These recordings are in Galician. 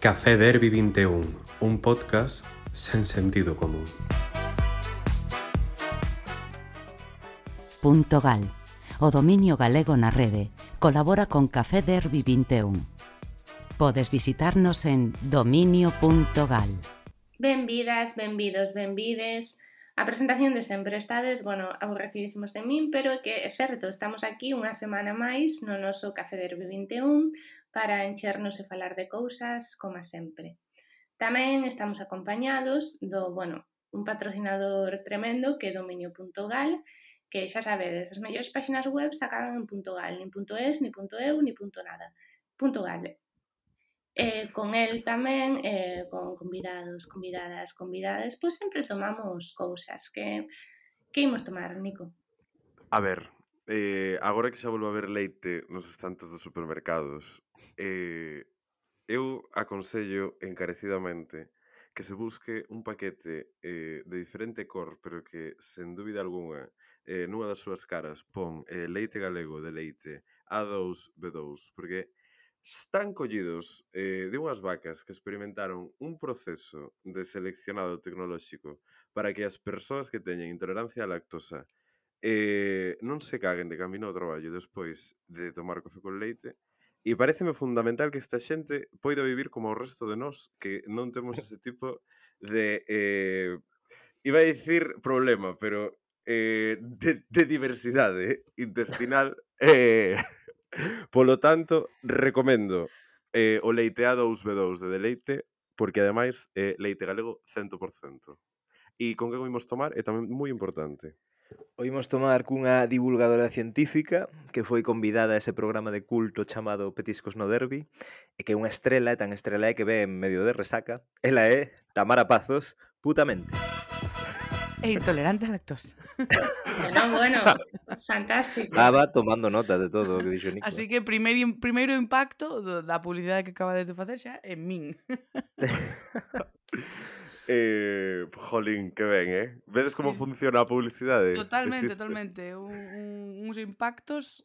Café Derby 21, un podcast sen sentido común. Punto Gal, o dominio galego na rede, colabora con Café Derby 21. Podes visitarnos en dominio.gal. Benvidas, benvidos, benvides. A presentación de sempre estades, bueno, aborrecidísimos de min, pero é que é certo, estamos aquí unha semana máis no noso Café Derby 21 para enchernos e falar de cousas, como sempre. Tamén estamos acompañados do, bueno, un patrocinador tremendo que é dominio.gal, que xa sabedes, as mellores páxinas web sacaron en .gal, nin .es, ni .eu, ni .nada. .gal. Eh, con el tamén, eh, con convidados, convidadas, convidades, pois sempre tomamos cousas que que imos tomar, Nico? A ver, eh, agora que xa volvo a ver leite nos estantes dos supermercados, Eh, eu aconsello encarecidamente que se busque un paquete eh, de diferente cor, pero que, sen dúbida alguna, eh, nunha das súas caras pon eh, leite galego de leite A2B2, porque están collidos eh, de unhas vacas que experimentaron un proceso de seleccionado tecnolóxico para que as persoas que teñen intolerancia á lactosa eh, non se caguen de camino ao traballo despois de tomar café con leite, E pareceme fundamental que esta xente poida vivir como o resto de nós, que non temos ese tipo de... Eh, iba a dicir problema, pero eh, de, de diversidade ¿eh? intestinal. Eh, polo tanto, recomendo eh, o leiteado os B2 de deleite, porque ademais é eh, leite galego 100%. E con que vimos tomar eh, é tamén moi importante. O imos tomar cunha divulgadora científica que foi convidada a ese programa de culto chamado Petiscos no Derby e que é unha estrela, e tan estrela é que ve en medio de resaca. Ela é Tamara Pazos, putamente. E intolerante á lactosa. bueno, bueno, fantástico. Estaba tomando nota de todo o que dixo Nico. Así que primeiro, primeiro impacto do, da publicidade que acaba de facer xa é min. Eh, jolín, que ben, eh? Vedes como sí. funciona a publicidade? Totalmente, Existe. totalmente. Un, un, uns impactos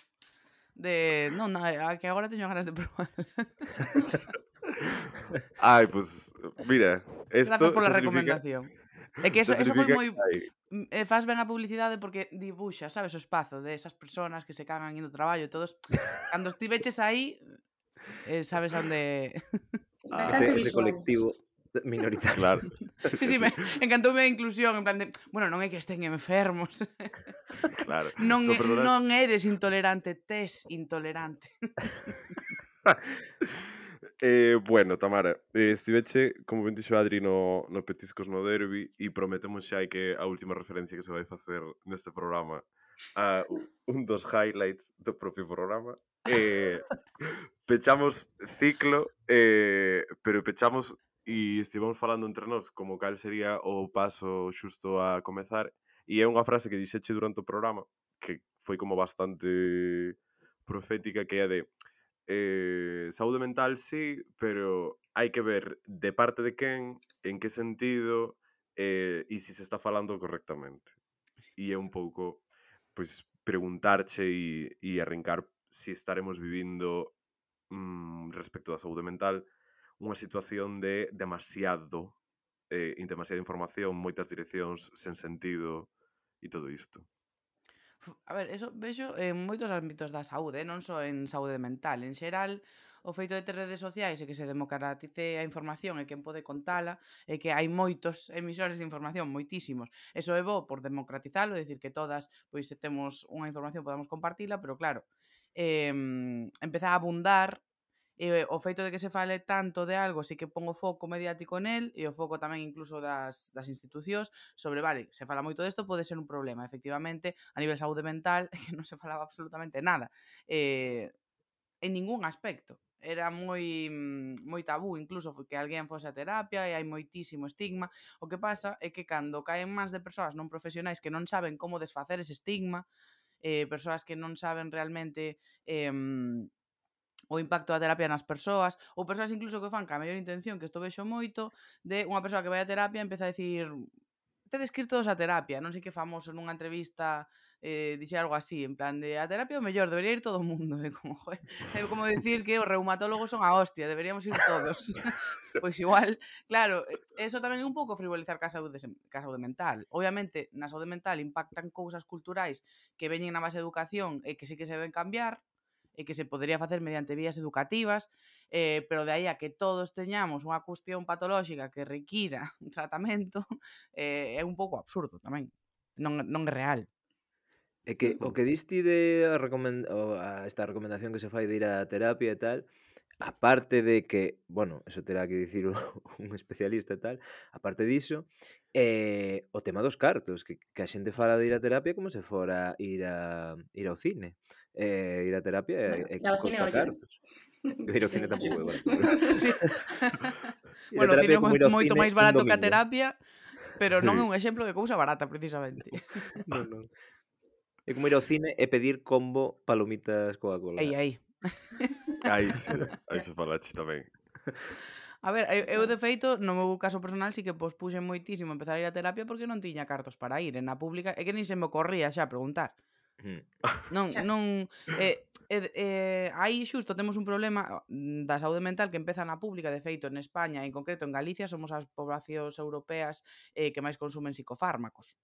de... Non, na, a que agora teño ganas de probar. Ai, pois, pues, mira, esto... Gracias pola significa... recomendación. É que eso, eso foi moi... Eh, faz ben a publicidade porque dibuxa, sabes, o espazo de esas personas que se cagan indo ao traballo e todos... cando estiveches aí, eh, sabes onde... Ah, ese, ese colectivo Minoritario. Claro. sí, sí, me encantou a inclusión, en plan de, bueno, non é que estén enfermos. Claro. Non, é, personas... non eres intolerante, tes intolerante. eh, bueno, Tamara, eh, estiveche, como ben dixo Adri, no, no Petiscos no Derby e prometemos xa que a última referencia que se vai facer neste programa a un dos highlights do propio programa. Eh, pechamos ciclo, eh, pero pechamos e estivemos falando entre nós como cal sería o paso xusto a comezar e é unha frase que dixeche durante o programa que foi como bastante profética que é de eh, saúde mental sí, pero hai que ver de parte de quen, en que sentido eh, e se si se está falando correctamente. E é un pouco pois, preguntarche e, e arrincar se si estaremos vivindo mm, respecto da saúde mental unha situación de demasiado eh, demasiada información, moitas direccións sen sentido e todo isto. A ver, eso vexo en moitos ámbitos da saúde, non só en saúde mental. En xeral, o feito de ter redes sociais e que se democratice a información e quen pode contala e que hai moitos emisores de información, moitísimos. Eso é bo por democratizalo, decir que todas, pois se temos unha información podamos compartila, pero claro, eh, empezar a abundar E o feito de que se fale tanto de algo, sí que pon o foco mediático nel e o foco tamén incluso das, das institucións sobre, vale, se fala moito desto, pode ser un problema. Efectivamente, a nivel saúde mental, que non se falaba absolutamente nada. Eh, en ningún aspecto. Era moi moi tabú incluso que alguén fose a terapia e hai moitísimo estigma. O que pasa é que cando caen máis de persoas non profesionais que non saben como desfacer ese estigma, eh, persoas que non saben realmente eh, o impacto da terapia nas persoas, ou persoas incluso que fan ca mellor intención, que isto vexo moito, de unha persoa que vai a terapia e empeza a dicir tedes que ir todos a terapia, non sei que famoso nunha entrevista eh, dixe algo así, en plan de a terapia o mellor, debería ir todo o mundo, é eh? como, joder, é como decir que os reumatólogos son a hostia, deberíamos ir todos. pois igual, claro, eso tamén é un pouco frivolizar ca saúde, ca saúde mental. Obviamente, na saúde mental impactan cousas culturais que veñen na base de educación e que sí que se deben cambiar, e que se podría facer mediante vías educativas, eh, pero de aí a que todos teñamos unha cuestión patolóxica que requira un tratamento eh, é un pouco absurdo tamén, non, non é real. É que o que diste de a, recomend... a esta recomendación que se fai de ir á terapia e tal, aparte de que, bueno, eso terá que dicir un especialista e tal, aparte diso, eh, o tema dos cartos, que, que a xente fala de ir a terapia como se fora ir a ir ao cine. Eh, ir a terapia bueno, e, e costa cartos. Ir ao cine tampouco é barato. sí. bueno, o cine é moito máis barato que a terapia, pero non é un exemplo de cousa barata, precisamente. non, non. É como ir ao cine e pedir combo palomitas Coca-Cola. Aí, aí. Aí se, aí se falaste tamén. A ver, eu, eu de feito, no meu caso personal, sí que pospuxen moitísimo empezar a ir a terapia porque non tiña cartos para ir. En a pública, é que nin se me ocorría xa preguntar. non, non... Eh, eh, eh, aí xusto temos un problema da saúde mental que empeza na pública, de feito, en España, en concreto en Galicia, somos as poblacións europeas eh, que máis consumen psicofármacos.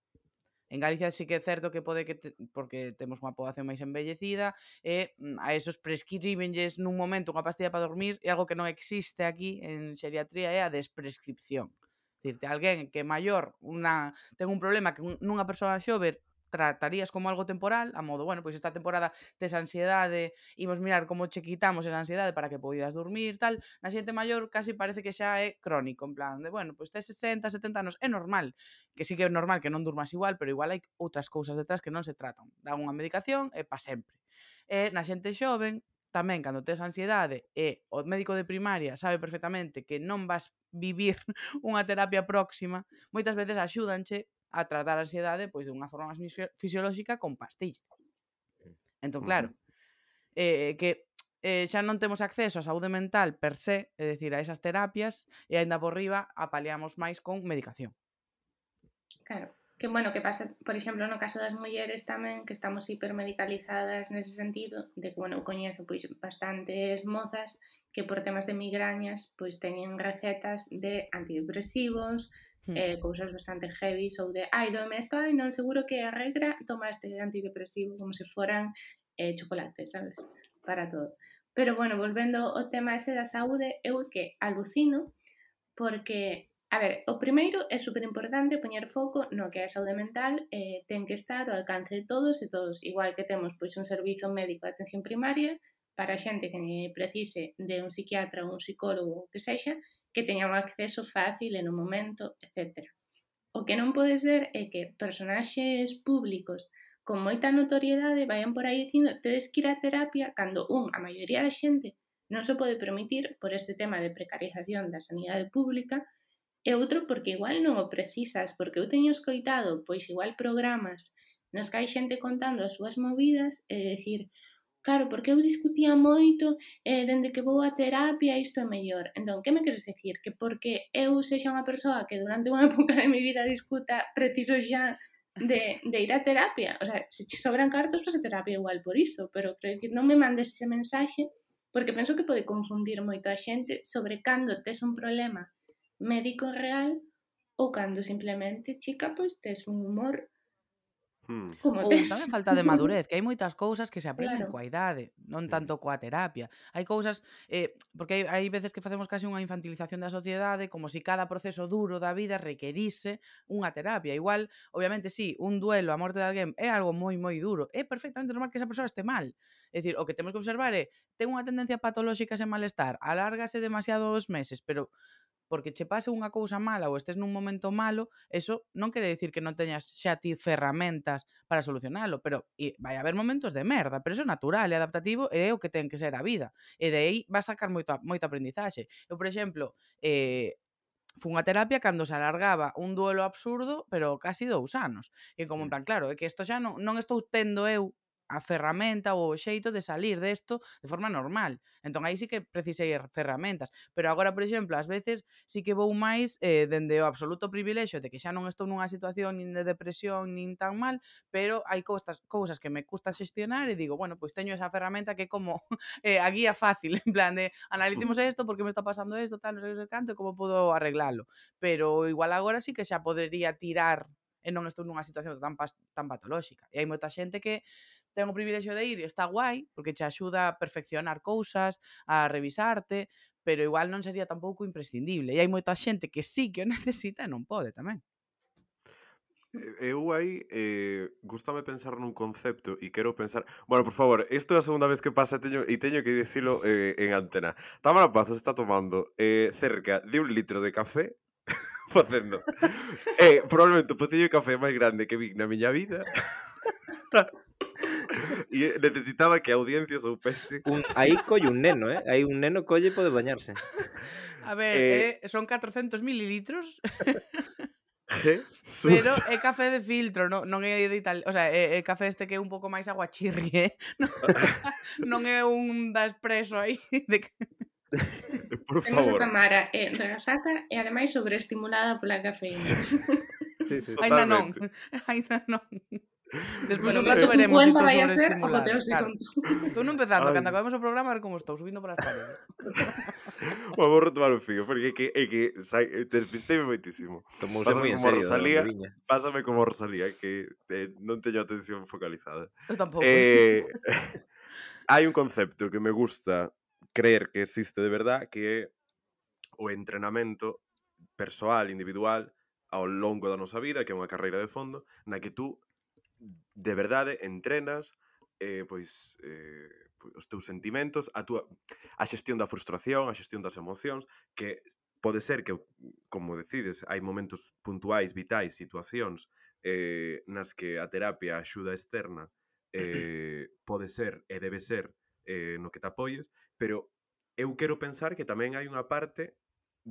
En Galicia sí que é certo que pode que te, porque temos unha poboación máis embellecida e a esos prescribenlles nun momento unha pastilla para dormir e algo que non existe aquí en xeriatría é a desprescripción. Dicirte, alguén que é maior, unha, ten un problema que nunha persoa xover tratarías como algo temporal, a modo, bueno, pois esta temporada tes ansiedade, imos mirar como che quitamos esa ansiedade para que poidas dormir, tal. Na xente maior casi parece que xa é crónico, en plan de, bueno, pois tes 60, 70 anos, é normal, que sí que é normal que non durmas igual, pero igual hai outras cousas detrás que non se tratan. Dá unha medicación e pa sempre. E na xente xoven, tamén cando tes ansiedade e o médico de primaria sabe perfectamente que non vas vivir unha terapia próxima, moitas veces axúdanche a tratar a ansiedade pois de unha forma máis fisiolóxica con pastillas. Entón, claro, eh, que eh, xa non temos acceso á saúde mental per se, é dicir, a esas terapias, e aínda por riba apaleamos máis con medicación. Claro, que bueno, que pasa, por exemplo, no caso das mulleres tamén, que estamos hipermedicalizadas nese sentido, de que, bueno, eu coñezo pois, bastantes mozas que por temas de migrañas pois teñen recetas de antidepresivos, eh, hmm. cousas bastante heavy ou de, ai, dome esto, ai, non seguro que a regra toma este antidepresivo como se foran eh, chocolate, sabes? Para todo. Pero bueno, volvendo ao tema ese da saúde, eu que alucino porque, a ver, o primeiro é super importante poñer foco no que é a saúde mental, eh, ten que estar ao alcance de todos e todos, igual que temos pois un servizo médico de atención primaria para a xente que precise de un psiquiatra ou un psicólogo que sexa, que teña un acceso fácil en un momento, etc. O que non pode ser é que personaxes públicos con moita notoriedade vayan por aí dicindo tedes que ir a terapia cando un, a maioría da xente, non se pode permitir por este tema de precarización da sanidade pública e outro porque igual non o precisas, porque eu teño escoitado pois igual programas nos que hai xente contando as súas movidas e decir, Claro, porque eu discutía moito eh, dende que vou a terapia isto é mellor. Entón, que me queres decir? Que porque eu sexa unha persoa que durante unha época de mi vida discuta preciso xa de, de ir a terapia. O sea, se te sobran cartos, pues a terapia igual por iso. Pero quero dicir, non me mandes ese mensaxe porque penso que pode confundir moito a xente sobre cando tes un problema médico real ou cando simplemente, chica, pois tes un humor Hmm. Como Ou tes. tamén falta de madurez, que hai moitas cousas que se aprenden claro. coa idade, non mm. tanto coa terapia. Hai cousas, eh, porque hai, hai veces que facemos case unha infantilización da sociedade, como se si cada proceso duro da vida requerise unha terapia. Igual, obviamente, sí, un duelo, a morte de alguén é algo moi, moi duro. É perfectamente normal que esa persoa este mal, É dicir, o que temos que observar é, ten unha tendencia patolóxica sen malestar, alárgase demasiados meses, pero porque che pase unha cousa mala ou estés nun momento malo, eso non quere decir que non teñas xa ti ferramentas para solucionalo, pero e vai haber momentos de merda, pero eso é natural e adaptativo e é o que ten que ser a vida. E de aí vas sacar moito, moito aprendizaxe. Eu, por exemplo, eh, fun a terapia cando se alargaba un duelo absurdo, pero casi dous anos. E como en mm. plan, claro, é que isto xa non, non estou tendo eu a ferramenta ou o xeito de salir desto de forma normal. Entón aí sí que precisei ferramentas, pero agora, por exemplo, ás veces sí que vou máis eh, dende o absoluto privilexio de que xa non estou nunha situación nin de depresión nin tan mal, pero hai cousas, cousas que me custa xestionar e digo, bueno, pois teño esa ferramenta que como eh, a guía fácil, en plan de analicemos isto, por que me está pasando isto, tal, non sei canto, como podo arreglalo. Pero igual agora sí que xa podería tirar e non estou nunha situación tan, tan patolóxica. E hai moita xente que ten o privilexio de ir e está guai, porque che axuda a perfeccionar cousas, a revisarte, pero igual non sería tampouco imprescindible. E hai moita xente que sí que o necesita e non pode tamén. Eu aí eh, gustame pensar nun concepto e quero pensar... Bueno, por favor, isto é a segunda vez que pasa teño, e teño que dicilo eh, en antena. Tamara Pazos está tomando eh, cerca de un litro de café facendo. eh, probablemente o pocillo de café máis grande que vi na miña vida. Y necesitaba que a audiencia soupese. Un, aí colle un neno, eh? Aí un neno colle pode bañarse. A ver, eh, eh son 400 mililitros. Jesús. Pero é café de filtro, non, non é de Italia, o sea, eh, é, é café este que é un pouco máis aguachirri, eh? non, non é un da espresso aí de Por favor. Temos Tamara é eh, resaca e ademais sobreestimulada pola cafeína. Sí, sí, sí. Ainda non. Ainda non. Despois un rato veremos se estou vai a ser apoteose claro. Tú non empezando, Ay. cando acabemos o programa, a ver como estou, subindo para as paredes. bueno, vou retomar o fío, porque é que, é que sai, despistei moitísimo. Tomouse moi en serio. Rosalía, pásame como Rosalía, que eh, non teño atención focalizada. Eu tampouco. Eh, hai un concepto que me gusta creer que existe de verdad, que é o entrenamento persoal, individual, ao longo da nosa vida, que é unha carreira de fondo, na que tú de verdade entrenas eh, pois, eh, pois os teus sentimentos, a túa a xestión da frustración, a xestión das emocións, que pode ser que como decides, hai momentos puntuais, vitais, situacións eh, nas que a terapia, a axuda externa eh, pode ser e debe ser eh, no que te apoies, pero eu quero pensar que tamén hai unha parte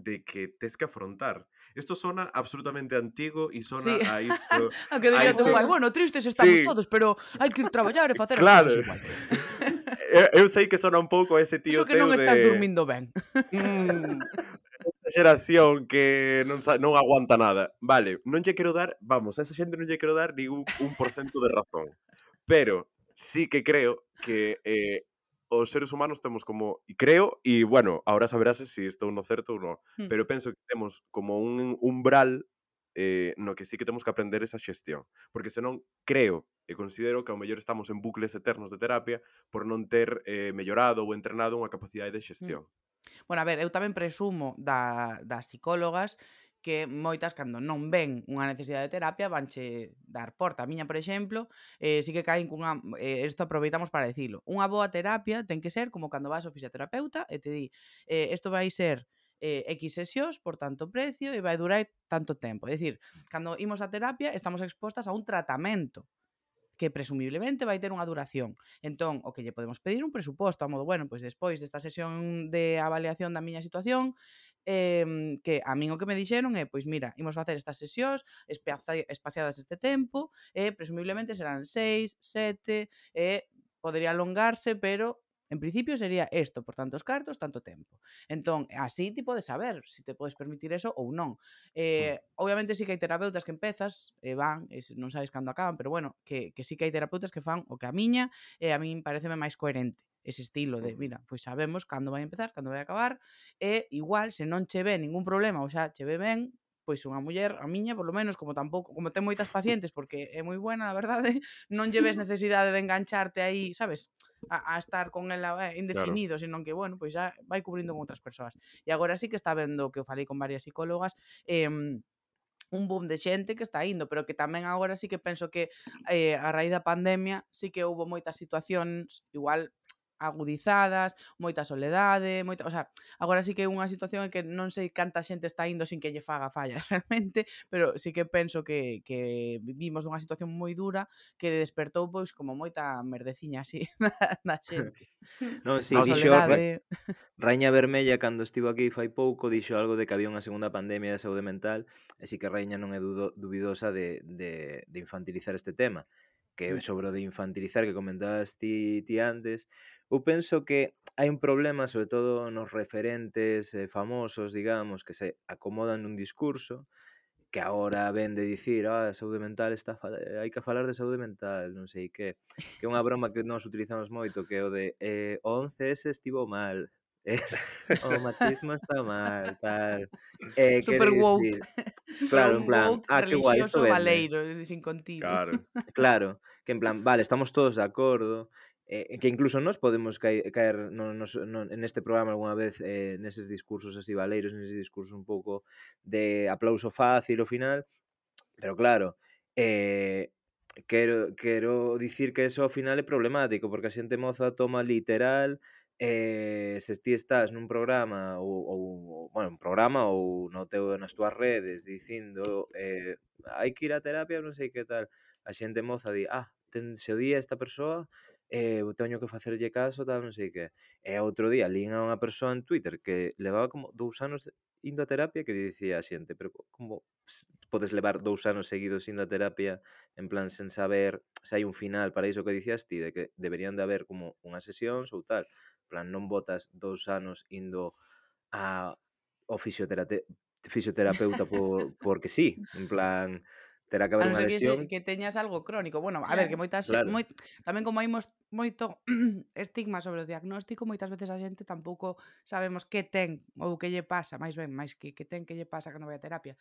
de que tes que afrontar. Isto sona absolutamente antigo e sona sí. a isto... a que dirías isto... igual, bueno, tristes estamos sí. todos, pero hai que ir traballar e facer claro. as cousas igual. eu, eh, eu sei que sona un pouco a ese tío Eso que non estás de... dormindo ben. Mm, esta xeración que non, non aguanta nada. Vale, non lle quero dar, vamos, a esa xente non lle quero dar ningún un por de razón. Pero sí que creo que eh, os seres humanos temos como, e creo, e bueno, ahora saberás se si estou no certo ou non, mm. pero penso que temos como un umbral eh, no que sí que temos que aprender esa xestión, porque senón creo e considero que ao mellor estamos en bucles eternos de terapia por non ter eh, mellorado ou entrenado unha capacidade de hmm. xestión. Mm. Bueno, a ver, eu tamén presumo da, das psicólogas que moitas cando non ven unha necesidade de terapia vanche dar porta. A miña, por exemplo, eh, sí que caen cunha... Eh, aproveitamos para decirlo. Unha boa terapia ten que ser como cando vas ao fisioterapeuta e te di eh, esto vai ser eh, X sesións por tanto precio e vai durar tanto tempo. É dicir, cando imos a terapia estamos expostas a un tratamento que presumiblemente vai ter unha duración. Entón, o que lle podemos pedir un presuposto, a modo, bueno, pois despois desta sesión de avaliación da miña situación, eh, que a min o que me dixeron é, eh, pois mira, imos facer estas sesións espaciadas este tempo, e eh, presumiblemente serán seis, sete, e eh, podería alongarse, pero En principio sería isto, por tantos cartos, tanto tempo. Entón, así ti podes saber se si te podes permitir eso ou non. Eh. Obviamente sí que hai terapeutas que empezas, e eh, van, e non sabes cando acaban, pero bueno, que, que sí que hai terapeutas que fan o que a miña, e eh, a min pareceme máis coherente ese estilo de, mira, pois sabemos cando vai empezar, cando vai acabar, e igual se non che ve ningún problema, ou xa che ve ben, pois unha muller, a miña, por lo menos, como tampouco, como ten moitas pacientes, porque é moi buena, a verdade, non lleves necesidade de engancharte aí, sabes, a, a estar con ela eh, indefinido, claro. senón que, bueno, pois xa vai cubrindo con outras persoas. E agora sí que está vendo que eu falei con varias psicólogas, eh, un boom de xente que está indo, pero que tamén agora sí que penso que eh, a raíz da pandemia sí que houve moitas situacións, igual agudizadas, moita soledade, moita, o sea, agora sí que é unha situación en que non sei canta xente está indo sin que lle faga falla realmente, pero sí que penso que, que vivimos dunha situación moi dura que despertou pois como moita merdeciña así na xente. non, si dixo soledade... Raña Vermella cando estivo aquí fai pouco dixo algo de que había unha segunda pandemia de saúde mental, así que Raña non é dudo, dubidosa de, de, de infantilizar este tema que hmm. sobre o de infantilizar que comentabas ti, ti antes, Eu penso que hai un problema, sobre todo nos referentes eh, famosos, digamos, que se acomodan nun discurso, que agora ven de dicir, ah, a saúde mental está eh, hai que falar de saúde mental, non sei que, que é unha broma que nós utilizamos moito, que é o de eh, o 11S estivo mal, eh, o machismo está mal, tal. Eh, Super woke. Dicir, claro, en plan, ah, que guai, isto vende. valeiro, sin contigo. Claro. claro, que en plan, vale, estamos todos de acordo, eh, que incluso nós podemos caer, caer no, nos, no, en este programa algunha vez eh, neses discursos así valeiros, neses discursos un pouco de aplauso fácil ao final, pero claro, eh, quero, quero dicir que eso ao final é problemático, porque a xente moza toma literal eh, se ti estás nun programa ou, ou bueno, un programa ou no teu, nas túas redes dicindo eh, hai que ir a terapia, non sei que tal a xente moza di, ah, ten, se o día esta persoa eh, eu teño que facerlle caso, tal, non sei que. E eh, outro día lín a unha persoa en Twitter que levaba como dous anos indo a terapia que dicía a xente, pero como podes levar dous anos seguidos indo a terapia en plan sen saber se hai un final para iso que dicías ti, de que deberían de haber como unhas sesións ou tal. plan, non botas dous anos indo a o fisioterape... fisioterapeuta por, porque sí, en plan terá que haber unha lesión. Que, se, que teñas algo crónico. Bueno, a ver, que moitas claro. moi, tamén como hai mos, moito estigma sobre o diagnóstico, moitas veces a xente tampouco sabemos que ten ou que lle pasa, máis ben, máis que que ten que lle pasa cando vai a terapia.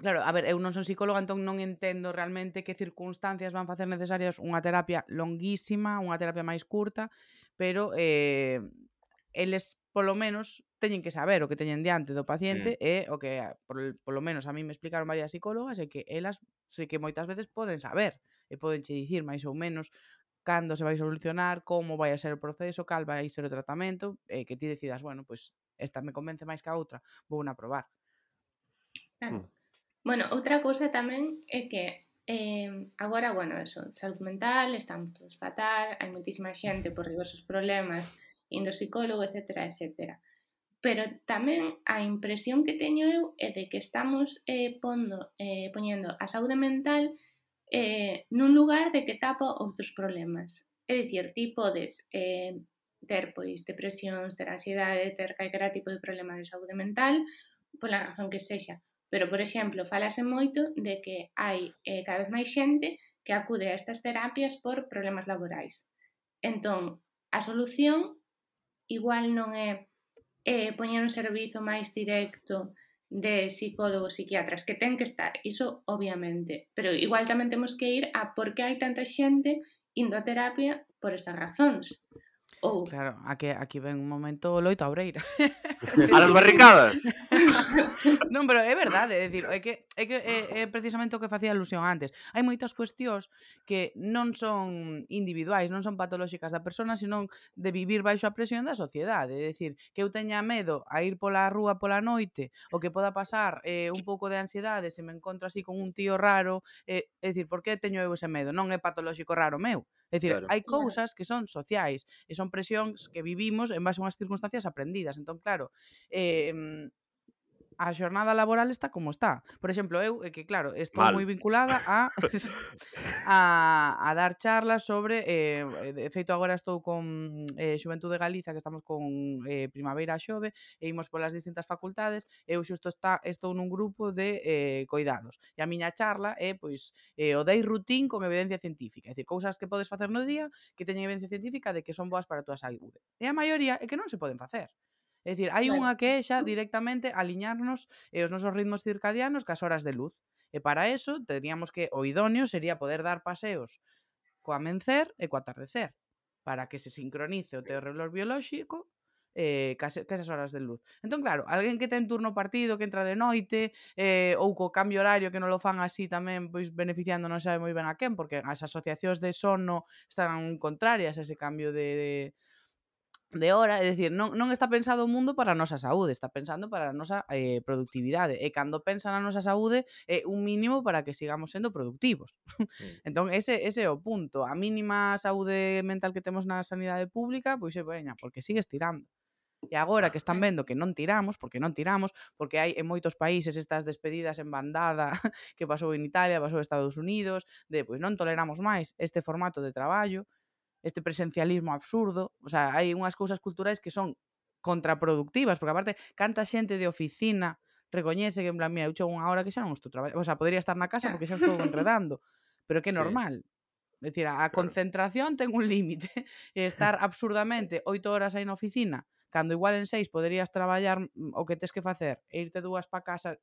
Claro, a ver, eu non son psicóloga, entón non entendo realmente que circunstancias van facer necesarias unha terapia longuísima, unha terapia máis curta, pero eh, eles, polo menos, teñen que saber o que teñen diante do mm. paciente mm. e o que, por, por lo menos a mí me explicaron varias psicólogas, é que elas sei que moitas veces poden saber e poden che dicir máis ou menos cando se vai solucionar, como vai a ser o proceso, cal vai ser o tratamento, e que ti decidas, bueno, pois pues, esta me convence máis que a outra, vou na probar. Mm. Claro. Mm. Bueno, outra cousa tamén é que Eh, agora, bueno, eso, salud mental, estamos todos fatal, hai moitísima xente por diversos problemas, indo psicólogo, etc, etc pero tamén a impresión que teño eu é de que estamos eh, pondo, eh, poñendo a saúde mental eh, nun lugar de que tapa outros problemas. É dicir, ti podes eh, ter pois depresións, ter ansiedade, ter calquera tipo de problema de saúde mental, pola razón que sexa. Pero, por exemplo, falase moito de que hai eh, cada vez máis xente que acude a estas terapias por problemas laborais. Entón, a solución igual non é e poñer un servizo máis directo de psicólogos, psiquiatras, que ten que estar, iso obviamente, pero igual tamén temos que ir a por que hai tanta xente indo a terapia por estas razóns. Ou... Claro, aquí, aquí ven un momento loito a Obreira. a las barricadas. non, pero é verdade, é dicir, é que é, que é, é precisamente o que facía alusión antes. Hai moitas cuestións que non son individuais, non son patolóxicas da persona, senón de vivir baixo a presión da sociedade. É dicir, que eu teña medo a ir pola rúa pola noite, o que poda pasar eh, un pouco de ansiedade se me encontro así con un tío raro, eh, é dicir, por que teño eu ese medo? Non é patolóxico raro meu. É dicir, claro. hai cousas que son sociais e son presións que vivimos en base a unhas circunstancias aprendidas. Entón, claro, eh, mm, a xornada laboral está como está. Por exemplo, eu, que claro, estou Mal. moi vinculada a, a, a dar charlas sobre, eh, de feito agora estou con eh, Xuventude Galiza, que estamos con eh, Primavera Xove, e imos polas distintas facultades, eu xusto está, estou nun grupo de eh, coidados. E a miña charla é, pois, eh, o dei rutin con evidencia científica, é dicir, cousas que podes facer no día que teñen evidencia científica de que son boas para a túa saúde. E a maioría é que non se poden facer. É dicir, hai claro. unha que é xa directamente aliñarnos e eh, os nosos ritmos circadianos cas horas de luz. E para eso teríamos que o idóneo sería poder dar paseos coa mencer e coa atardecer para que se sincronice o teu reloj biolóxico eh, case, casas horas de luz. Entón, claro, alguén que ten turno partido, que entra de noite, eh, ou co cambio horario que non lo fan así tamén, pois beneficiando non sabe moi ben a quen, porque as asociacións de sono están contrarias a ese cambio de, de de hora, é dicir, non, non está pensado o mundo para a nosa saúde, está pensando para eh, eh, a nosa eh, productividade, e cando pensa na nosa saúde é eh, un mínimo para que sigamos sendo productivos. Mm. Sí. entón, ese, ese é o punto, a mínima saúde mental que temos na sanidade pública, pois é veña, porque sigues tirando. E agora que están vendo que non tiramos, porque non tiramos, porque hai en moitos países estas despedidas en bandada que pasou en Italia, pasou en Estados Unidos, de pois non toleramos máis este formato de traballo, este presencialismo absurdo, o sea, hai unhas cousas culturais que son contraproductivas, porque aparte canta xente de oficina recoñece que en plan, mira, eu chego unha hora que xa non estou traballando, o sea, podría estar na casa porque xa estou enredando, pero que normal. Sí. É dicir, a, a concentración ten un límite. E estar absurdamente oito horas aí na oficina, cando igual en seis poderías traballar mm, o que tes que facer, e irte dúas pa casa,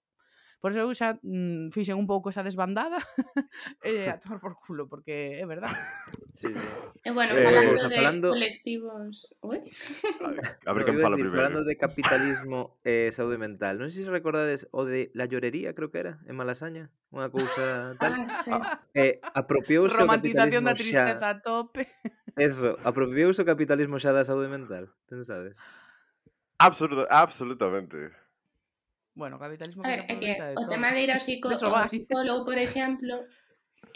Por eso eu xa mm, fixen un pouco esa desbandada e a tomar por culo, porque é verdad. Sí, sí. E bueno, eh, falando eh, de falando... colectivos... Ui? A ver, a ver quen fala primeiro. Falando de capitalismo e eh, saúde mental, non sei se recordades o de la llorería, creo que era, en Malasaña, unha cousa tal. Ah, sí. Ah, eh, apropiouse o capitalismo da tristeza xa... a tope. Eso, apropiouse o capitalismo xa da saúde mental, pensades? Absoluta, absolutamente. Bueno, o capitalismo a ver, é que de o todo. tema de ir ao, psico, ao psicólogo, por exemplo,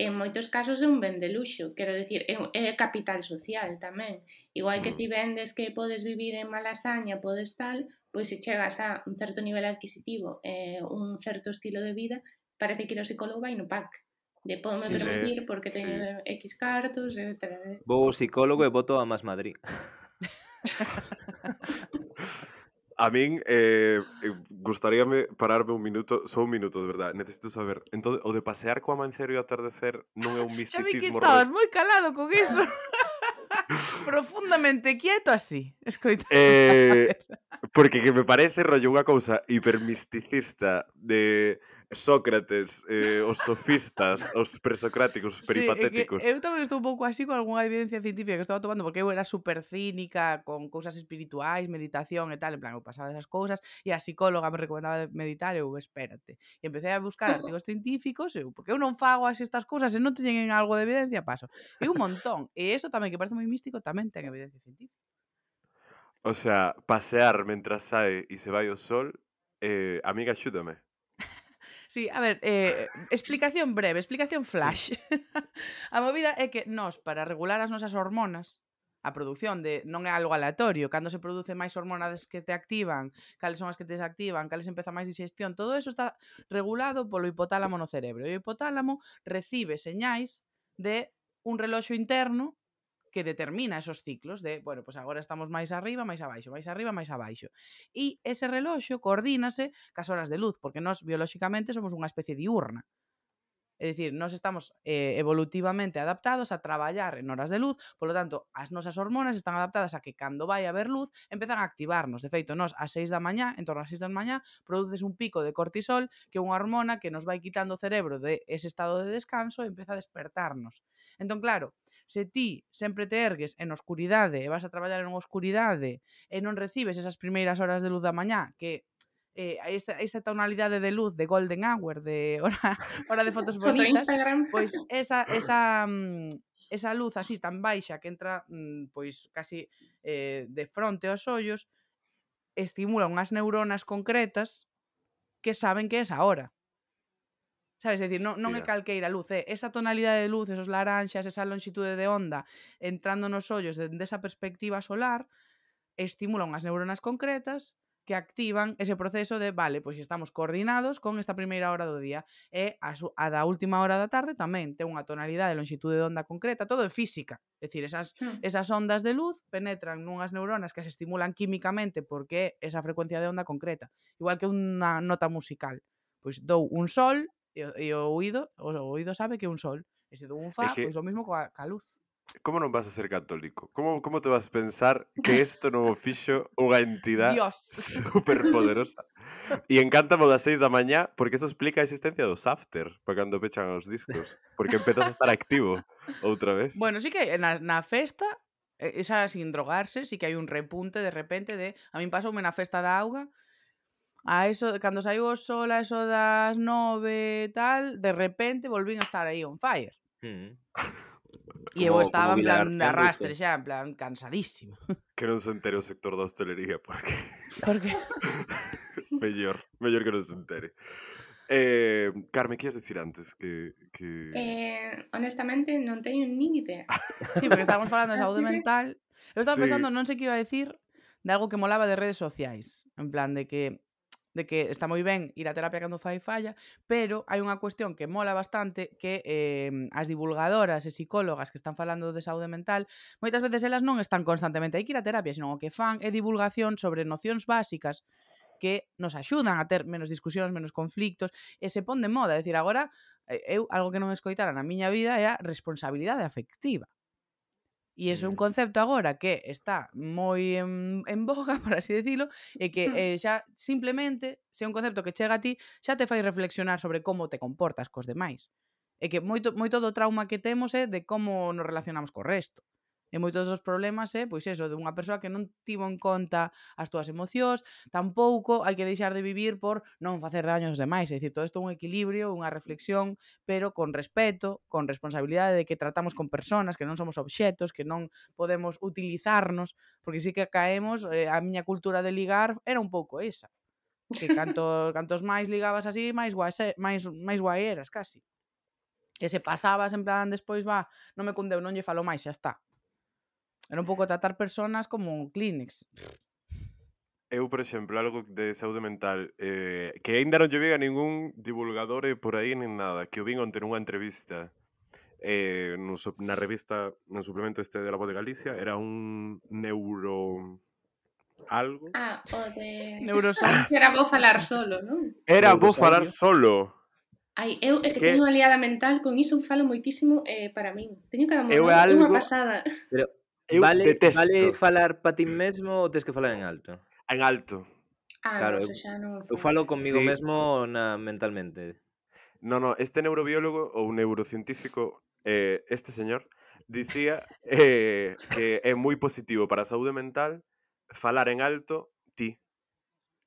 en moitos casos é un ben de luxo, quero dicir, é, é capital social tamén. Igual que mm. ti vendes que podes vivir en Malasaña, podes tal, pois se chegas a un certo nivel adquisitivo, eh, un certo estilo de vida, parece que ir ao psicólogo vai no pack de podome sí, permitir sí, porque teño sí. X cartos, etc. Eh. Vou ao psicólogo e voto a Más Madrid. A min, eh, eh, gustaríame pararme un minuto, só un minuto, de verdade, necesito saber. Entón, o de pasear co amanecer e o atardecer non é un misticismo... Xa vi que estabas moi calado con iso. profundamente quieto así. Escoita. Eh, porque que me parece rollo unha cousa hipermisticista de Sócrates, eh, os sofistas, os presocráticos, os peripatéticos. Sí, é que eu tamén estou un pouco así con algunha evidencia científica que estaba tomando, porque eu era super cínica con cousas espirituais, meditación e tal, en plan, eu pasaba desas cousas, e a psicóloga me recomendaba meditar, e eu, espérate. E empecé a buscar artigos científicos, eu, porque eu non fago así estas cousas, e non teñen algo de evidencia, paso. E un montón. E eso tamén, que parece moi místico, tamén ten evidencia científica. O sea, pasear mentras sae e se vai o sol, eh, amiga, axúdame. Sí, a ver, eh, explicación breve, explicación flash. a movida é que nós, para regular as nosas hormonas, a produción de non é algo aleatorio, cando se produce máis hormonas que te activan, cales son as que te desactivan, cales empeza máis digestión, todo eso está regulado polo hipotálamo no cerebro. E o hipotálamo recibe señais de un reloxo interno que determina esos ciclos de, bueno, pois pues agora estamos máis arriba, máis abaixo, máis arriba, máis abaixo. E ese reloxo coordínase cas horas de luz, porque nós biolóxicamente somos unha especie diurna. É dicir, nós estamos eh, evolutivamente adaptados a traballar en horas de luz, polo tanto, as nosas hormonas están adaptadas a que cando vai a haber luz, empezan a activarnos. De feito, nós ás 6 da mañá, en torno ás 6 da mañá, produces un pico de cortisol, que é unha hormona que nos vai quitando o cerebro de ese estado de descanso e empeza a despertarnos. Entón, claro, se ti sempre te ergues en oscuridade e vas a traballar en oscuridade e non recibes esas primeiras horas de luz da mañá que eh, esa, esa tonalidade de luz de golden hour, de hora, hora de fotos bonitas, pois esa, esa, mm, esa luz así tan baixa que entra mm, pois casi eh, de fronte aos ollos estimula unhas neuronas concretas que saben que é esa hora. Sabes, é dicir, non, non é calqueira luz, é esa tonalidade de luz, esos laranxas, esa longitude de onda entrando nos ollos dende esa perspectiva solar, estimula unhas neuronas concretas que activan ese proceso de, vale, pois estamos coordinados con esta primeira hora do día e a, su, a da última hora da tarde tamén ten unha tonalidade, de longitude de onda concreta, todo é física. É dicir, esas, hmm. esas ondas de luz penetran nunhas neuronas que se estimulan químicamente porque é esa frecuencia de onda concreta. Igual que unha nota musical. Pois dou un sol E, e o oído, o, o oído sabe que é un sol. E se dou un fa, que... pois o mismo coa, coa luz. Como non vas a ser católico? Como, como te vas a pensar que isto non o fixo unha entidade superpoderosa? E encántamo das 6 da mañá porque eso explica a existencia dos after para cando pechan os discos. Porque empezas a estar activo outra vez. Bueno, sí que na, na festa esa sin drogarse, sí que hai un repunte de repente de a min pasoume na festa da auga a eso, cando saiu o sol a eso das nove e tal, de repente volvín a estar aí on fire. Mm. E eu estaba en plan de arrastre xa, en plan cansadísima. Que non se entere o sector da hostelería, porque... Porque... mellor, mellor que non se entere. Eh, Carme, que ias dicir antes? Que, que... Eh, honestamente, non teño nin idea. sí, porque estábamos falando de saúde mental. Eu estaba sí. pensando, non sei que iba a decir, de algo que molaba de redes sociais. En plan, de que de que está moi ben ir a terapia cando fai falla, pero hai unha cuestión que mola bastante que eh, as divulgadoras e psicólogas que están falando de saúde mental, moitas veces elas non están constantemente aí que ir a terapia, senón o que fan é divulgación sobre nocións básicas que nos axudan a ter menos discusións, menos conflictos, e se pon de moda. É dicir, agora, eh, eu algo que non escoitara na miña vida era responsabilidade afectiva. E iso é un mm. concepto agora que está moi en, en boga, por así decirlo, e que mm. eh, xa simplemente, se é un concepto que chega a ti, xa te fai reflexionar sobre como te comportas cos demais. E que moito, moito do trauma que temos é de como nos relacionamos co resto. E moitos dos problemas é, pois eso, de unha persoa que non tivo en conta as túas emocións, tampouco hai que deixar de vivir por non facer daños demais, é dicir, todo isto é un equilibrio, unha reflexión, pero con respeto, con responsabilidade de que tratamos con persoas, que non somos obxetos, que non podemos utilizarnos, porque sí que caemos, eh, a miña cultura de ligar era un pouco esa, que canto, cantos máis ligabas así, máis guai, máis, máis guai eras, casi. E se pasabas en plan, despois va, non me cundeu, non lle falo máis, xa está Era un pouco tratar personas como Kleenex. Eu, por exemplo, algo de saúde mental eh, que aínda non lle vega ningún divulgador eh, por aí nin nada, que o vin onte nunha entrevista eh, no, na revista, no suplemento este de La Voz de Galicia, era un neuro... algo. Ah, o de... Neuroscience. Era vou falar solo, non? Era vou falar solo. Ai, eu é que, que teño unha liada mental, con iso falo moitísimo eh, para min. Teño cada momento algo... unha pasada. Pero eu vale, detesto. Vale falar para ti mesmo ou tens que falar en alto? En alto. Ah, claro, no, eu, xa non... eu falo comigo sí. mesmo na, mentalmente. No, no, este neurobiólogo ou neurocientífico, eh, este señor, dicía eh, que é moi positivo para a saúde mental falar en alto ti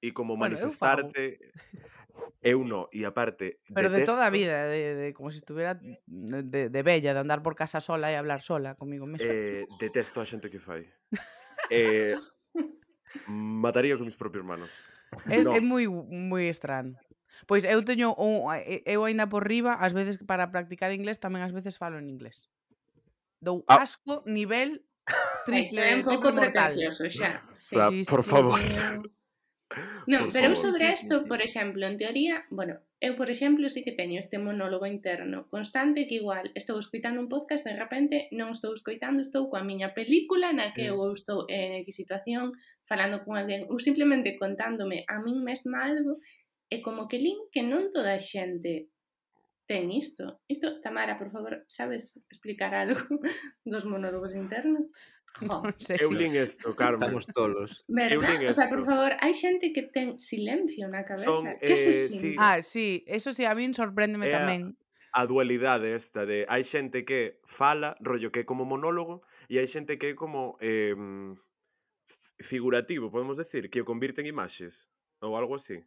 e como bueno, manifestarte Eu no, e aparte... Pero detesto... de toda a vida, de, de, como se si estuviera mm. de, de bella, de andar por casa sola e hablar sola comigo mesmo. Eh, detesto a xente que fai. eh, mataría con mis propios manos. É, no. é moi moi estran. Pois eu teño un, eu aínda por riba, ás veces para practicar inglés tamén ás veces falo en inglés. Dou ah. asco nivel triple, é un pouco pretencioso xa. Sí, o sea, sí, por sí, favor. Sí, sí. Non, por pero favor, sobre isto, sí, sí, sí. por exemplo, en teoría, bueno, eu, por exemplo, sí que teño este monólogo interno constante que igual estou escoitando un podcast, de repente non estou escoitando, estou coa miña película na que mm. eu estou en X situación falando con alguén ou simplemente contándome a min mesma algo e como que lin que non toda a xente ten isto. Isto, Tamara, por favor, sabes explicar algo dos monólogos internos? Oh. Eu lin isto, Carmen. Estamos tolos. Eu lin isto. O sea, por favor, hai xente que ten silencio na cabeza. Son, que eh, sí. Ah, sí, eso sí, a min sorpréndeme eh, tamén. A dualidade esta de hai xente que fala, rollo que é como monólogo, e hai xente que é como eh, figurativo, podemos decir, que o convirte en imaxes, ou algo así.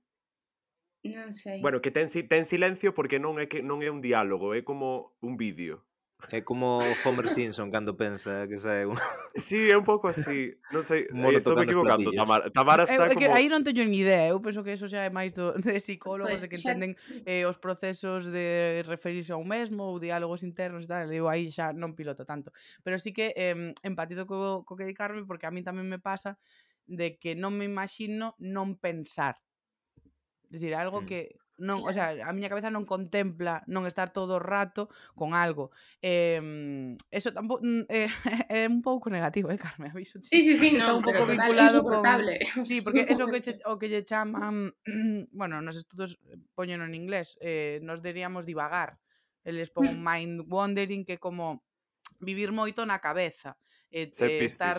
Non sei. Bueno, que ten, ten silencio porque non é que non é un diálogo, é como un vídeo. É como Homer Simpson cando pensa que sae un... Sí, é un pouco así. Non sei, Mono estou me equivocando. Tamara, Tamara eh, está eu, como... Aí non teño ni idea. Eu penso que eso xa é máis do, de psicólogos pues, de que entenden eh, os procesos de referirse ao mesmo ou diálogos internos e tal. Eu aí xa non piloto tanto. Pero sí que eh, empatizo co, co que di Carmen porque a mí tamén me pasa de que non me imagino non pensar. É dicir, algo mm. que non, o sea, a miña cabeza non contempla non estar todo o rato con algo. Eh, eso tampouco mm, eh, é un pouco negativo, eh, Carmen, aviso. Sí, sí, sí, Está no, un pouco vinculado con Sí, porque eso que che, o que lle chaman, bueno, nos estudos eh, poñen en inglés, eh, nos diríamos divagar. Eles pon mm. mind wandering que como vivir moito na cabeza. Eh, Ser eh, estar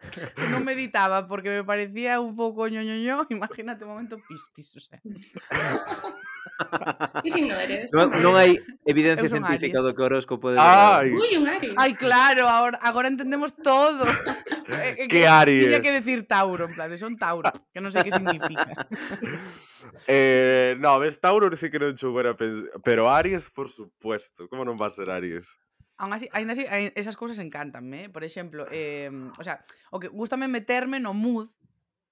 se non meditaba porque me parecía un pouco ñoñoño, imagínate un momento pistis, o sea. Signo eres? Non, non hai evidencia Eu científica do que o horóscopo de Ai, Ui, un Aries. Ai, claro, agora, agora entendemos todo. Eh, eh, Que Tiña Aries. que decir Tauro, en plan, de son Tauro, que non sei que significa. eh, no, ves, Tauro sí que non choubera pensar, pero Aries, por supuesto, como non va a ser Aries? Aún así, ainda así, esas cousas encantanme, eh? por exemplo, eh, o sea, o que gustame meterme no mood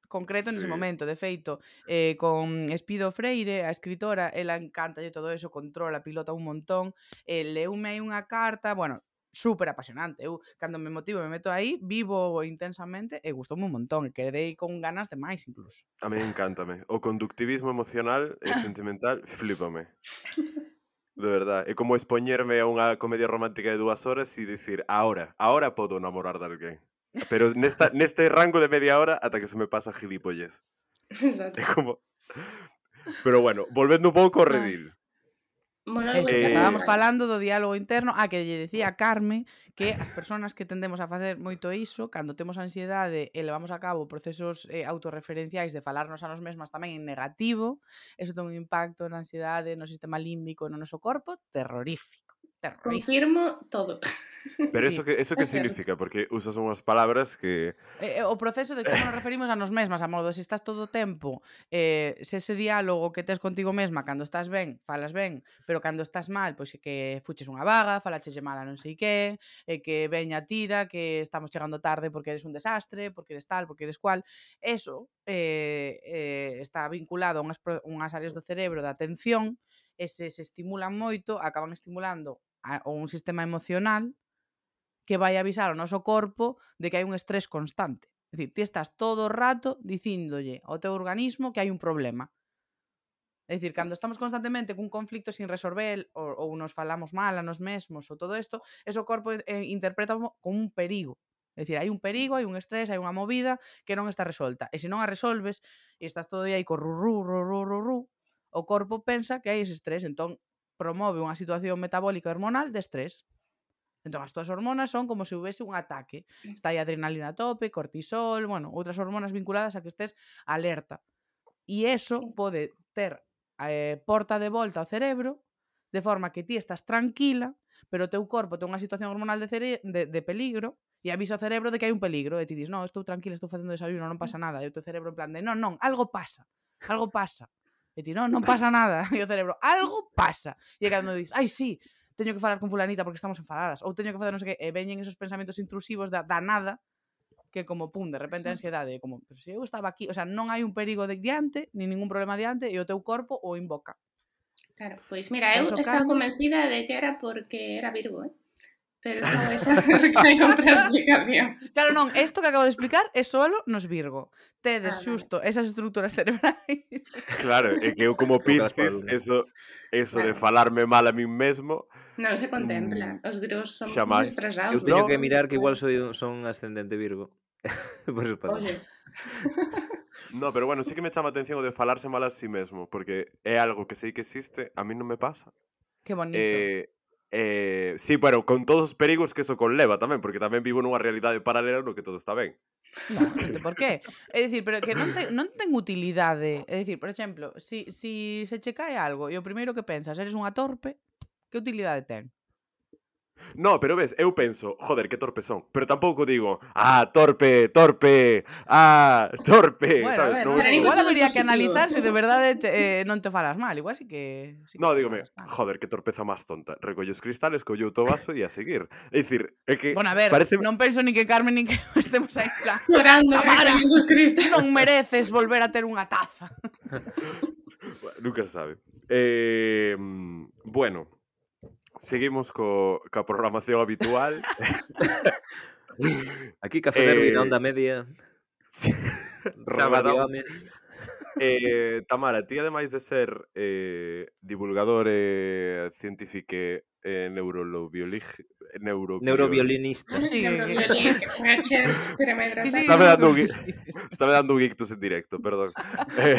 concreto sí. nese momento, de feito, eh, con Espido Freire, a escritora, ela encanta de todo eso, controla, pilota un montón, eh, leume aí unha carta, bueno, super apasionante. Eu, cando me motivo, me meto aí, vivo intensamente e gustoume un montón. E Quedei con ganas de máis, incluso. A mí encántame. O conductivismo emocional e sentimental, flipame. De verdad, é como expoñerme a unha comedia romántica de dúas horas e dicir, ahora, ahora podo namorar de alguén. Pero nesta, neste rango de media hora ata que se me pasa gilipollez. Exacto. É como... Pero bueno, volvendo un pouco ao redil. Moral Eso, eh... estábamos falando do diálogo interno a que lle decía Carme que as persoas que tendemos a facer moito iso cando temos ansiedade e levamos a cabo procesos eh, autorreferenciais de falarnos a nos mesmas tamén en negativo eso ten un impacto na ansiedade no sistema límbico no noso corpo terrorífico terrorífico. Confirmo todo. Pero sí, eso que, eso que significa? Porque usas unhas palabras que... Eh, eh, o proceso de como nos referimos a nos mesmas, a modo, se estás todo o tempo, eh, se ese diálogo que tes contigo mesma, cando estás ben, falas ben, pero cando estás mal, pois que fuches unha vaga, falaches mal a non sei que, e que veña tira, que estamos chegando tarde porque eres un desastre, porque eres tal, porque eres cual. Eso eh, eh, está vinculado a unhas, unhas áreas do cerebro da atención, e se se estimulan moito, acaban estimulando ou un sistema emocional que vai avisar ao noso corpo de que hai un estrés constante. É dicir, ti estás todo o rato dicíndolle ao teu organismo que hai un problema. É dicir, cando estamos constantemente cun conflicto sin resolver ou, ou nos falamos mal a nos mesmos ou todo isto, eso o corpo eh, interpreta como un perigo. É dicir, hai un perigo, hai un estrés, hai unha movida que non está resolta. E se non a resolves e estás todo o día aí co rurú, rurú, rurú, o corpo pensa que hai ese estrés, entón promove unha situación metabólica hormonal de estrés. Entón, as túas hormonas son como se houvese un ataque. Mm. Está aí adrenalina a tope, cortisol, bueno, outras hormonas vinculadas a que estés alerta. E eso pode ter eh, porta de volta ao cerebro de forma que ti estás tranquila, pero o teu corpo ten unha situación hormonal de, cere de, de peligro e avisa ao cerebro de que hai un peligro. E ti dis, non, estou tranquila, estou facendo desayuno, non mm. pasa nada. E o teu cerebro en plan de, non, non, algo pasa, algo pasa. E ti, non, non pasa nada. E o cerebro, algo pasa. E cando dis, ai, sí, teño que falar con fulanita porque estamos enfadadas. Ou teño que facer non sei que. E eh, veñen esos pensamentos intrusivos da, da nada que como pum, de repente a ansiedade, como, pero se eu estaba aquí, o sea, non hai un perigo de diante, ni ningún problema diante, e o teu corpo o invoca. Claro, pois mira, eu estaba convencida de que era porque era Virgo, eh? pero non vais hai outra explicación. Claro, non, isto que acabo de explicar é solo nos Virgo. Tedes ah, xusto esas estruturas cerebrais. Claro, é que eu como Piscis, eso, eso claro. de falarme mal a min mesmo... Non se contempla. Mm, Os Virgos son Xamais. estresados. Eu teño no? que mirar que igual soy, son ascendente Virgo. Por eso pasa. Oye. No, pero bueno, sí que me chama a atención o de falarse mal a sí mesmo, porque é algo que sei que existe, a mí non me pasa. Que bonito. Eh, Eh, sí, bueno, con todos os perigos que eso conleva tamén, porque tamén vivo nunha realidade paralela no que todo está ben. No, por qué? É dicir, pero que non, te, non ten utilidade. É dicir, por exemplo, si, si se che cae algo e o primeiro que pensas eres unha torpe, que utilidade ten? No, pero ves, eu penso, joder, que torpe son. Pero tampouco digo, ah, torpe, torpe, ah, torpe, bueno, sabes? Ver, no, pero igual habría que analizar se si de verdade eh, non te falas mal, igual sí que... Sí no, que dígame, joder, que torpeza máis tonta. Recolles cristales, collo o vaso e a seguir. É dicir, é que... Bueno, a ver, parece... non penso ni que Carmen ni que estemos aí plan... Llorando, recolliendo os cristales. Non mereces volver a ter unha taza. Nunca se sabe. Eh, mm, bueno, seguimos co, ca programación habitual. Aquí Café eh, Derby na onda media. Rabadames. eh, Tamara, ti ademais de ser eh, divulgador e eh, científico eh, neurobiolig... Neuro... Neurobiolinista. Sí. Estaba me dando un... está Estaba dando un ictus en directo, perdón. eh,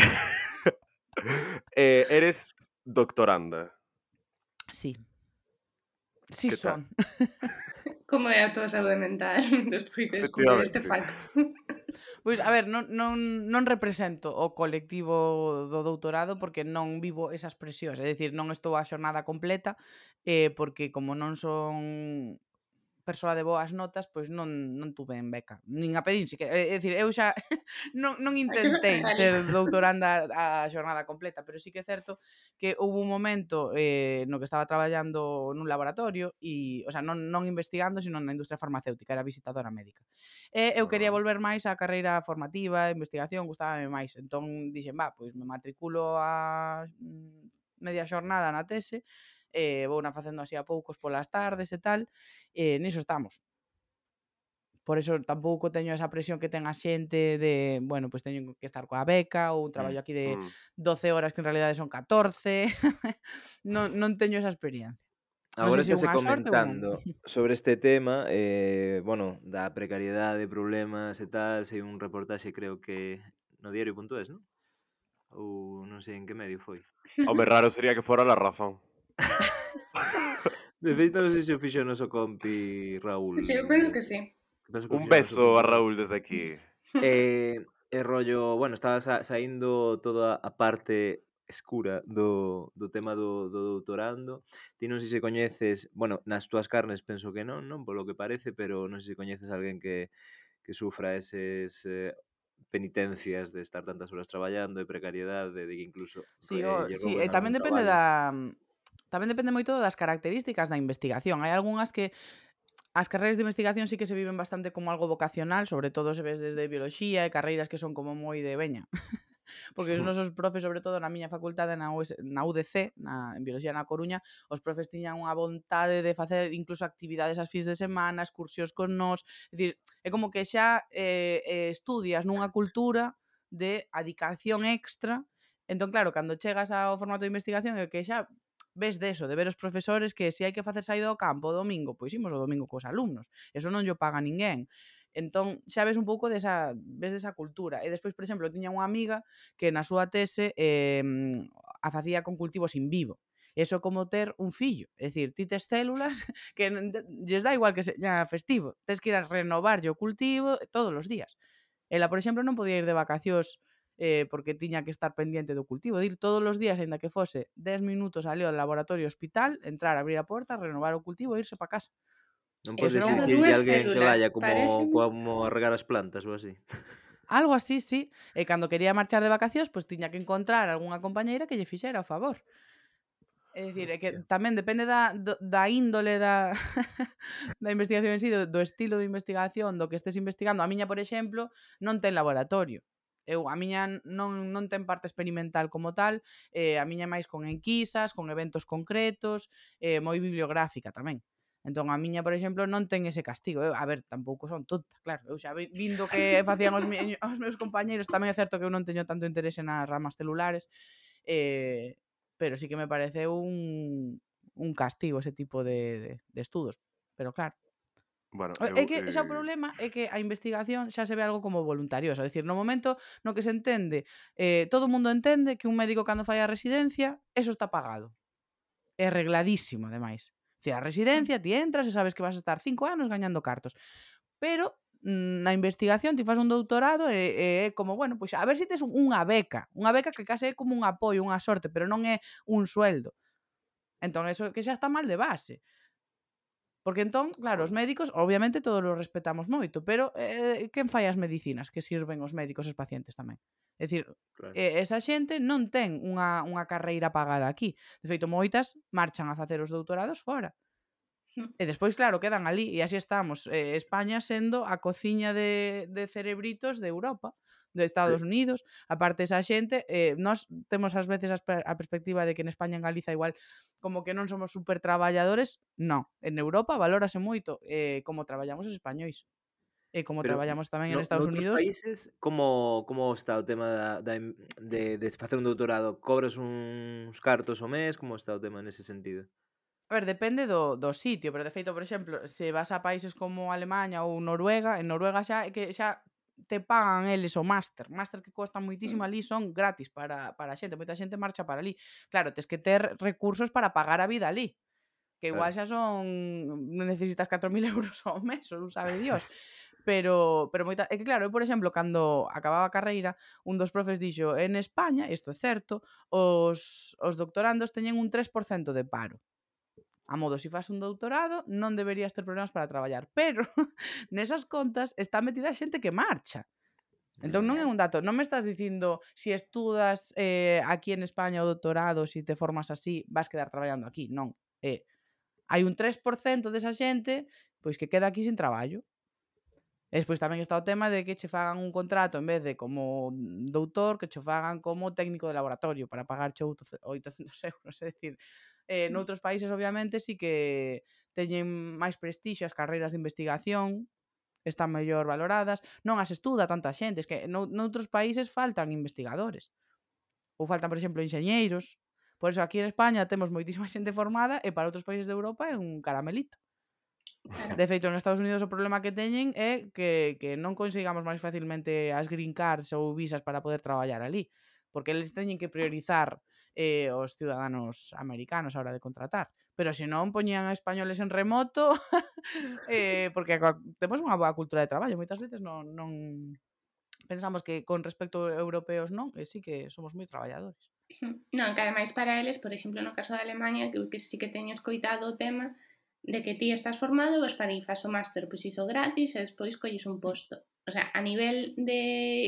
eh, eres doctoranda. Sí. Sí que son. Como é a tua saúde mental despois de descubrir este facto? Pois, a ver, non, non, non represento o colectivo do doutorado porque non vivo esas presións, é dicir, non estou a xornada completa eh, porque como non son persoa de boas notas, pois non, non tuve en beca. Nin a pedín, que, é dicir, eu xa non, non intentei ser doutoranda a xornada completa, pero sí que é certo que houve un momento eh, no que estaba traballando nun laboratorio e, o sea, non, non investigando, sino na industria farmacéutica, era visitadora médica. E eu quería ah. volver máis á carreira formativa, investigación, gustábame máis. Entón, dixen, va, pois me matriculo a mm, media xornada na tese eh, vou na facendo así a poucos polas tardes e tal, e niso estamos. Por eso tampouco teño esa presión que ten a xente de, bueno, pois pues teño que estar coa beca ou un traballo mm, aquí de mm. 12 horas que en realidade son 14. non, non teño esa experiencia. Agora no sé si estáse comentando sobre este tema, eh, bueno, da precariedade, problemas e tal, sei un reportaxe creo que no diario.es, non? Ou non sei en que medio foi. Home, raro sería que fora la razón. De feito, non sei se o fixo o noso compi Raúl. Sí, eu penso que sí. Penso que Un beso a Raúl desde aquí. Eh, e rollo, bueno, estaba sa saindo toda a parte escura do, do tema do, do doutorando. Ti non sei se coñeces, bueno, nas túas carnes penso que non, non polo que parece, pero non sei se coñeces alguén que, que sufra eses eh, penitencias de estar tantas horas traballando e precariedade, de que incluso... Sí, eh, o, sí e eh, tamén depende traballo. da Tamén depende moito das características da investigación. Hai algunhas que As carreiras de investigación sí que se viven bastante como algo vocacional, sobre todo se ves desde bioloxía e carreiras que son como moi de veña. Porque os mm. nosos profes, sobre todo na miña facultade na, US, na UDC, na, en Bioloxía na Coruña, os profes tiñan unha vontade de facer incluso actividades as fins de semana, excursións con nós, é dicir, é como que xa eh, eh, estudias nunha cultura de adicación extra Entón, claro, cando chegas ao formato de investigación é que xa ves deso, de ver os profesores que se hai que facer saída ao campo o domingo, pois imos o domingo cos alumnos. Eso non llo paga ninguén. Entón, xa ves un pouco desa, ves desa cultura. E despois, por exemplo, tiña unha amiga que na súa tese eh, a facía con cultivos in vivo. Eso como ter un fillo. É dicir, ti tes células que lles dá igual que seña festivo. Tes que ir a renovar o cultivo todos os días. Ela, por exemplo, non podía ir de vacacións eh, porque tiña que estar pendiente do cultivo, de ir todos os días, aínda que fose 10 minutos ali ao laboratorio hospital, entrar, abrir a porta, renovar o cultivo e irse para casa. Non podes dicir que alguén que vaya como, parece... como a regar as plantas ou así. Algo así, sí. E cando quería marchar de vacacións, pois pues, tiña que encontrar algunha compañeira que lle fixera o favor. É dicir, é que tamén depende da, da índole da, da investigación en sí, do, do estilo de investigación, do que estés investigando. A miña, por exemplo, non ten laboratorio. Eu, a miña non, non ten parte experimental como tal, eh, a miña é máis con enquisas, con eventos concretos, eh, moi bibliográfica tamén. Entón, a miña, por exemplo, non ten ese castigo. Eu, a ver, tampouco son tonta, claro. Eu xa vindo que facían os, mi, os meus compañeiros, tamén é certo que eu non teño tanto interese nas ramas celulares, eh, pero sí que me parece un, un castigo ese tipo de, de, de estudos. Pero claro, Bueno, eh, eu, é que xa eh... o problema é que a investigación xa se ve algo como voluntariosa, é dicir, no momento no que se entende, eh, todo o mundo entende que un médico cando fai a residencia, eso está pagado. É regladísimo, ademais. Dicir, a residencia, ti entras e sabes que vas a estar cinco anos gañando cartos. Pero mm, na investigación ti fas un doutorado e é como, bueno, pois a ver se si tes unha beca, unha beca que case é como un apoio, unha sorte, pero non é un sueldo. Entón, eso que xa está mal de base. Porque entón, claro, os médicos, obviamente, todos os respetamos moito, pero eh, quen fai as medicinas que sirven os médicos e os pacientes tamén? É dicir, claro. eh, esa xente non ten unha, unha carreira pagada aquí. De feito, moitas marchan a facer os doutorados fora. E despois, claro, quedan ali e así estamos. Eh, España sendo a cociña de, de cerebritos de Europa de Estados sí. Unidos, aparte esa xente, eh, nós temos ás veces a, a perspectiva de que en España en Galiza igual como que non somos super traballadores, non, en Europa valórase moito eh, como traballamos os españois. E como Pero traballamos tamén no, en Estados Unidos... países, como, como está o tema da, da, de, de facer un doutorado? Cobras uns cartos o mes? Como está o tema nese sentido? A ver, depende do, do sitio, pero de feito, por exemplo, se vas a países como Alemanha ou Noruega, en Noruega xa que xa te pagan eles o máster. Máster que costa moitísimo mm. ali son gratis para, para a xente. Moita xente marcha para ali. Claro, tes que ter recursos para pagar a vida ali. Que igual xa son... Necesitas 4.000 euros ao mes, ou sabe Dios. pero pero moita, é que claro, eu por exemplo, cando acababa a carreira, un dos profes dixo, en España, isto é certo, os, os doctorandos teñen un 3% de paro. A modo, se si un doutorado, non deberías ter problemas para traballar. Pero nesas contas está metida xente que marcha. Entón non é un dato, non me estás dicindo se si estudas eh, aquí en España o doutorado, se si te formas así, vas quedar traballando aquí, non. Eh, hai un 3% desa xente pois que queda aquí sin traballo. E despois tamén está o tema de que che fagan un contrato en vez de como doutor, que che fagan como técnico de laboratorio para pagarche 800 euros, é dicir, Eh, mm. noutros países, obviamente, sí que teñen máis prestixio as carreiras de investigación, están mellor valoradas, non as estuda tanta xente, es que noutros países faltan investigadores. Ou faltan, por exemplo, enxeñeiros. Por eso aquí en España temos moitísima xente formada e para outros países de Europa é un caramelito. De feito, nos Estados Unidos o problema que teñen é que, que non consigamos máis facilmente as green cards ou visas para poder traballar ali, porque eles teñen que priorizar eh, os ciudadanos americanos a hora de contratar. Pero se non poñían a españoles en remoto, eh, porque temos unha boa cultura de traballo, moitas veces non, non pensamos que con respecto a europeos non, e sí que somos moi traballadores. Non, que ademais para eles, por exemplo, no caso da Alemania, que, que sí que teño escoitado o tema de que ti estás formado, vas para ir faz o máster, pois iso gratis e despois colles un posto. O sea, a nivel de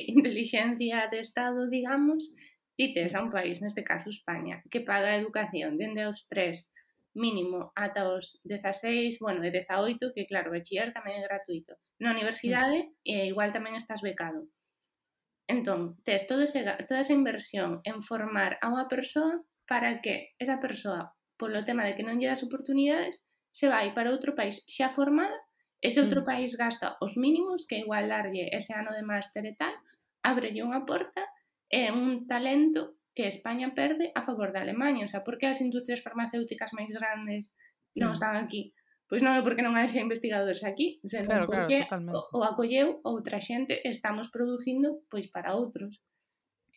inteligencia de Estado, digamos, Ti tes a un país, neste caso España, que paga a educación dende os 3 mínimo ata os 16, bueno, e 18, que claro, bachiller tamén é gratuito. Na universidade, e eh, igual tamén estás becado. Entón, tes todo ese, toda esa inversión en formar a unha persoa para que esa persoa, polo tema de que non lle das oportunidades, se vai para outro país xa formada, ese outro mm. país gasta os mínimos que igual darlle ese ano de máster e tal, abrelle unha porta é un talento que España perde a favor da Alemania. O sea, por que as industrias farmacéuticas máis grandes non mm. están aquí? Pois non é porque non hai investigadores aquí, senón claro, porque claro, totalmente. o, o acolleu outra xente estamos producindo pois para outros.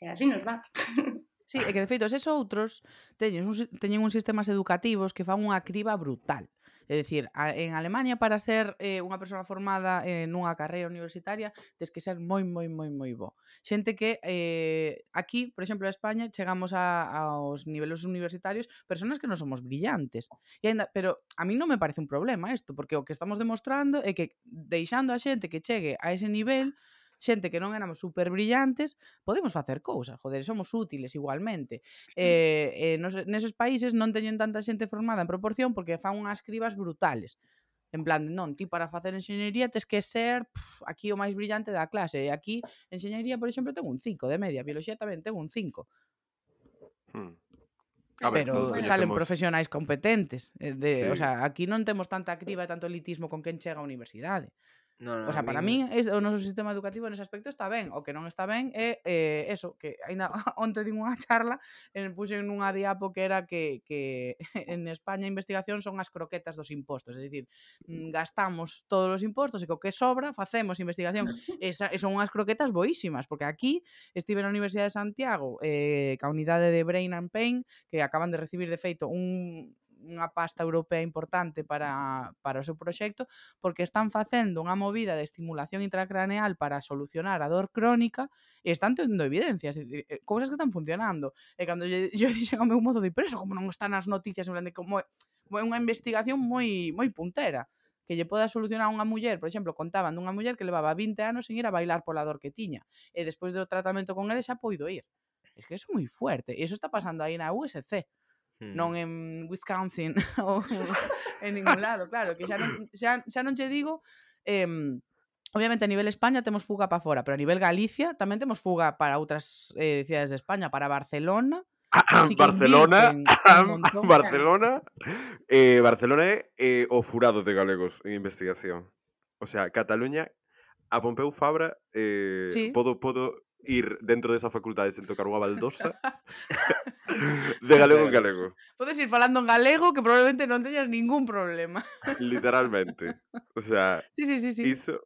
E así nos va. Sí, e que de feito, eses outros teñen, un, teñen uns sistemas educativos que fan unha criba brutal. É dicir, a, en Alemania para ser eh, unha persoa formada eh, nunha carreira universitaria tes que ser moi, moi, moi, moi bo. Xente que eh, aquí, por exemplo, en España, chegamos a, aos niveles universitarios personas que non somos brillantes. E ainda, pero a mí non me parece un problema isto, porque o que estamos demostrando é que deixando a xente que chegue a ese nivel xente que non éramos super brillantes, podemos facer cousas, joder, somos útiles igualmente. Mm. Eh, eh, nos, neses países non teñen tanta xente formada en proporción porque fan unhas cribas brutales. En plan, non, ti para facer enxeñería tes que ser pff, aquí o máis brillante da clase. E aquí, enxeñería, por exemplo, ten un 5 de media. Bioloxía tamén ten un 5. Hmm. A ver, pero todos salen coñecemos... profesionais competentes. Eh, de, sí. O sea, aquí non temos tanta eh. criba e tanto elitismo con quen chega á universidade. No, no, o sea, para min es, o noso sistema educativo nese aspecto está ben, o que non está ben é eh, eso, que aínda onte din unha charla, en puxen nunha diapo que era que, que en España a investigación son as croquetas dos impostos, é dicir, mm, gastamos todos os impostos e co que sobra facemos investigación, Esa, e son unhas croquetas boísimas, porque aquí estive na Universidade de Santiago, eh, ca unidade de Brain and Pain, que acaban de recibir de feito un unha pasta europea importante para, para o seu proxecto, porque están facendo unha movida de estimulación intracraneal para solucionar a dor crónica e están tendo evidencias, decir, eh, cousas que están funcionando. E cando yo, yo dixen ao meu mozo de preso, como non están as noticias, en plan de como é unha investigación moi moi puntera que lle poda solucionar a unha muller, por exemplo, contaban dunha muller que levaba 20 anos sin ir a bailar pola dor que tiña, e despois do tratamento con ele xa poido ir. Es que eso é moi fuerte, e iso está pasando aí na USC hmm. non en Wisconsin ou en ningún lado, claro, que xa non, xa, xa non che digo eh, Obviamente a nivel España temos fuga para fora, pero a nivel Galicia tamén temos fuga para outras eh, cidades de España, para Barcelona, Así Barcelona, montón, Barcelona, eh, Barcelona é eh, o furado de galegos en investigación. O sea, Cataluña, a Pompeu Fabra eh, sí. podo, podo ir dentro desa facultade sen tocar unha baldosa de galego en galego. Podes ir falando en galego que probablemente non teñas ningún problema. Literalmente. O sea, sí, sí, sí, sí. iso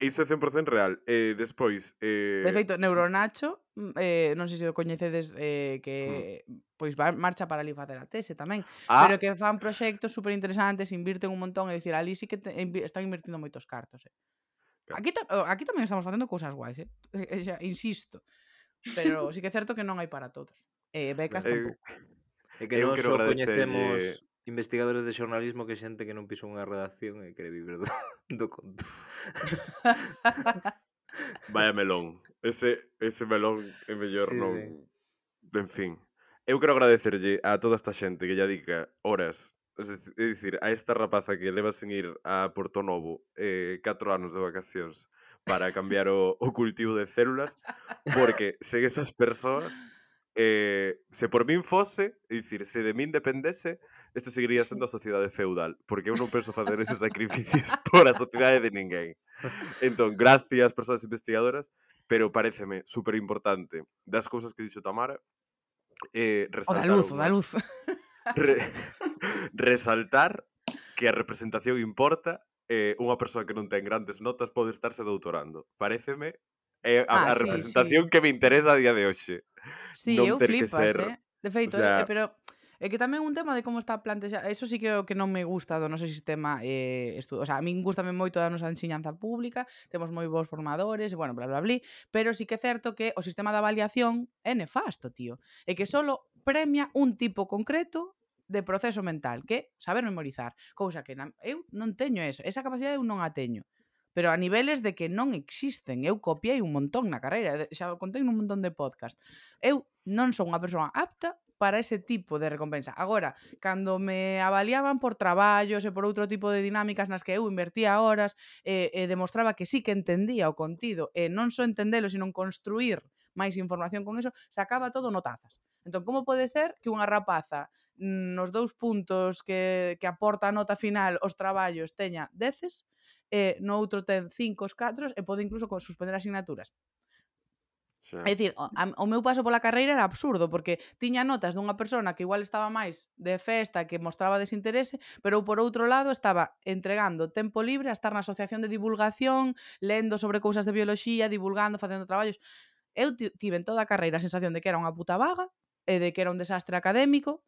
Iso é 100% real. Eh, despois... Eh... De feito, Neuronacho, mm, eh, non sei se o coñecedes, eh, que mm. pois va marcha para ali facer a tese tamén. Ah. Pero que fan proxectos superinteresantes, invirten un montón, e dicir, ali sí que te, están invertindo moitos cartos. Eh. Aquí, ta oh, aquí tamén estamos facendo cousas guais, eh. Eh, eh? Xa, insisto. Pero sí que é certo que non hai para todos. Eh, becas eh, tampouco. É que non só coñecemos investigadores de xornalismo que xente que non pisou unha redacción e quere vivir do, do conto. Vaya melón. Ese, ese melón é mellor sí, non... Sí. En fin. Eu quero agradecerlle a toda esta xente que lle dedica horas É dicir, a esta rapaza que leva sen ir a Porto Novo eh, 4 anos de vacacións para cambiar o, o cultivo de células, porque sen esas persoas, eh, se por min fose, é dicir, se de min dependese, isto seguiría sendo a sociedade feudal, porque eu non penso facer esos sacrificios por a sociedade de ninguén. Entón, gracias, persoas investigadoras, pero pareceme super importante das cousas que dixo Tamara, eh, resaltar... O da luz, o oh, da luz re, resaltar que a representación importa eh, unha persoa que non ten grandes notas pode estarse doutorando. Pareceme eh, a, ah, a representación sí, sí. que me interesa a día de hoxe. Sí, non eu ter flipas, que ser... eh? De feito, o sea... eh, pero É que tamén un tema de como está plantexado, eso sí que é o que non me gusta do noso sistema eh, estudo. O sea, a min gustame moito a nosa enseñanza pública, temos moi bons formadores, e bueno, bla, bla, bla, bla, pero sí que é certo que o sistema de avaliación é nefasto, tío. É que solo premia un tipo concreto de proceso mental, que saber memorizar, cousa que na, eu non teño eso, esa capacidade eu non a teño. Pero a niveles de que non existen, eu copiei un montón na carreira, xa contei un montón de podcast. Eu non son unha persoa apta para ese tipo de recompensa. Agora, cando me avaliaban por traballos e por outro tipo de dinámicas nas que eu invertía horas e, e demostraba que sí que entendía o contido e non só entendelo, sino construir máis información con eso, sacaba todo notazas. Entón, como pode ser que unha rapaza nos dous puntos que, que aporta a nota final os traballos teña deces, e no outro ten cinco os catros e pode incluso suspender asignaturas. Xa. É dicir, o, o meu paso pola carreira era absurdo, porque tiña notas dunha persona que igual estaba máis de festa, que mostraba desinterese, pero por outro lado estaba entregando tempo libre a estar na asociación de divulgación, lendo sobre cousas de bioloxía, divulgando, facendo traballos. Eu tive en toda a carreira a sensación de que era unha puta vaga, e de que era un desastre académico.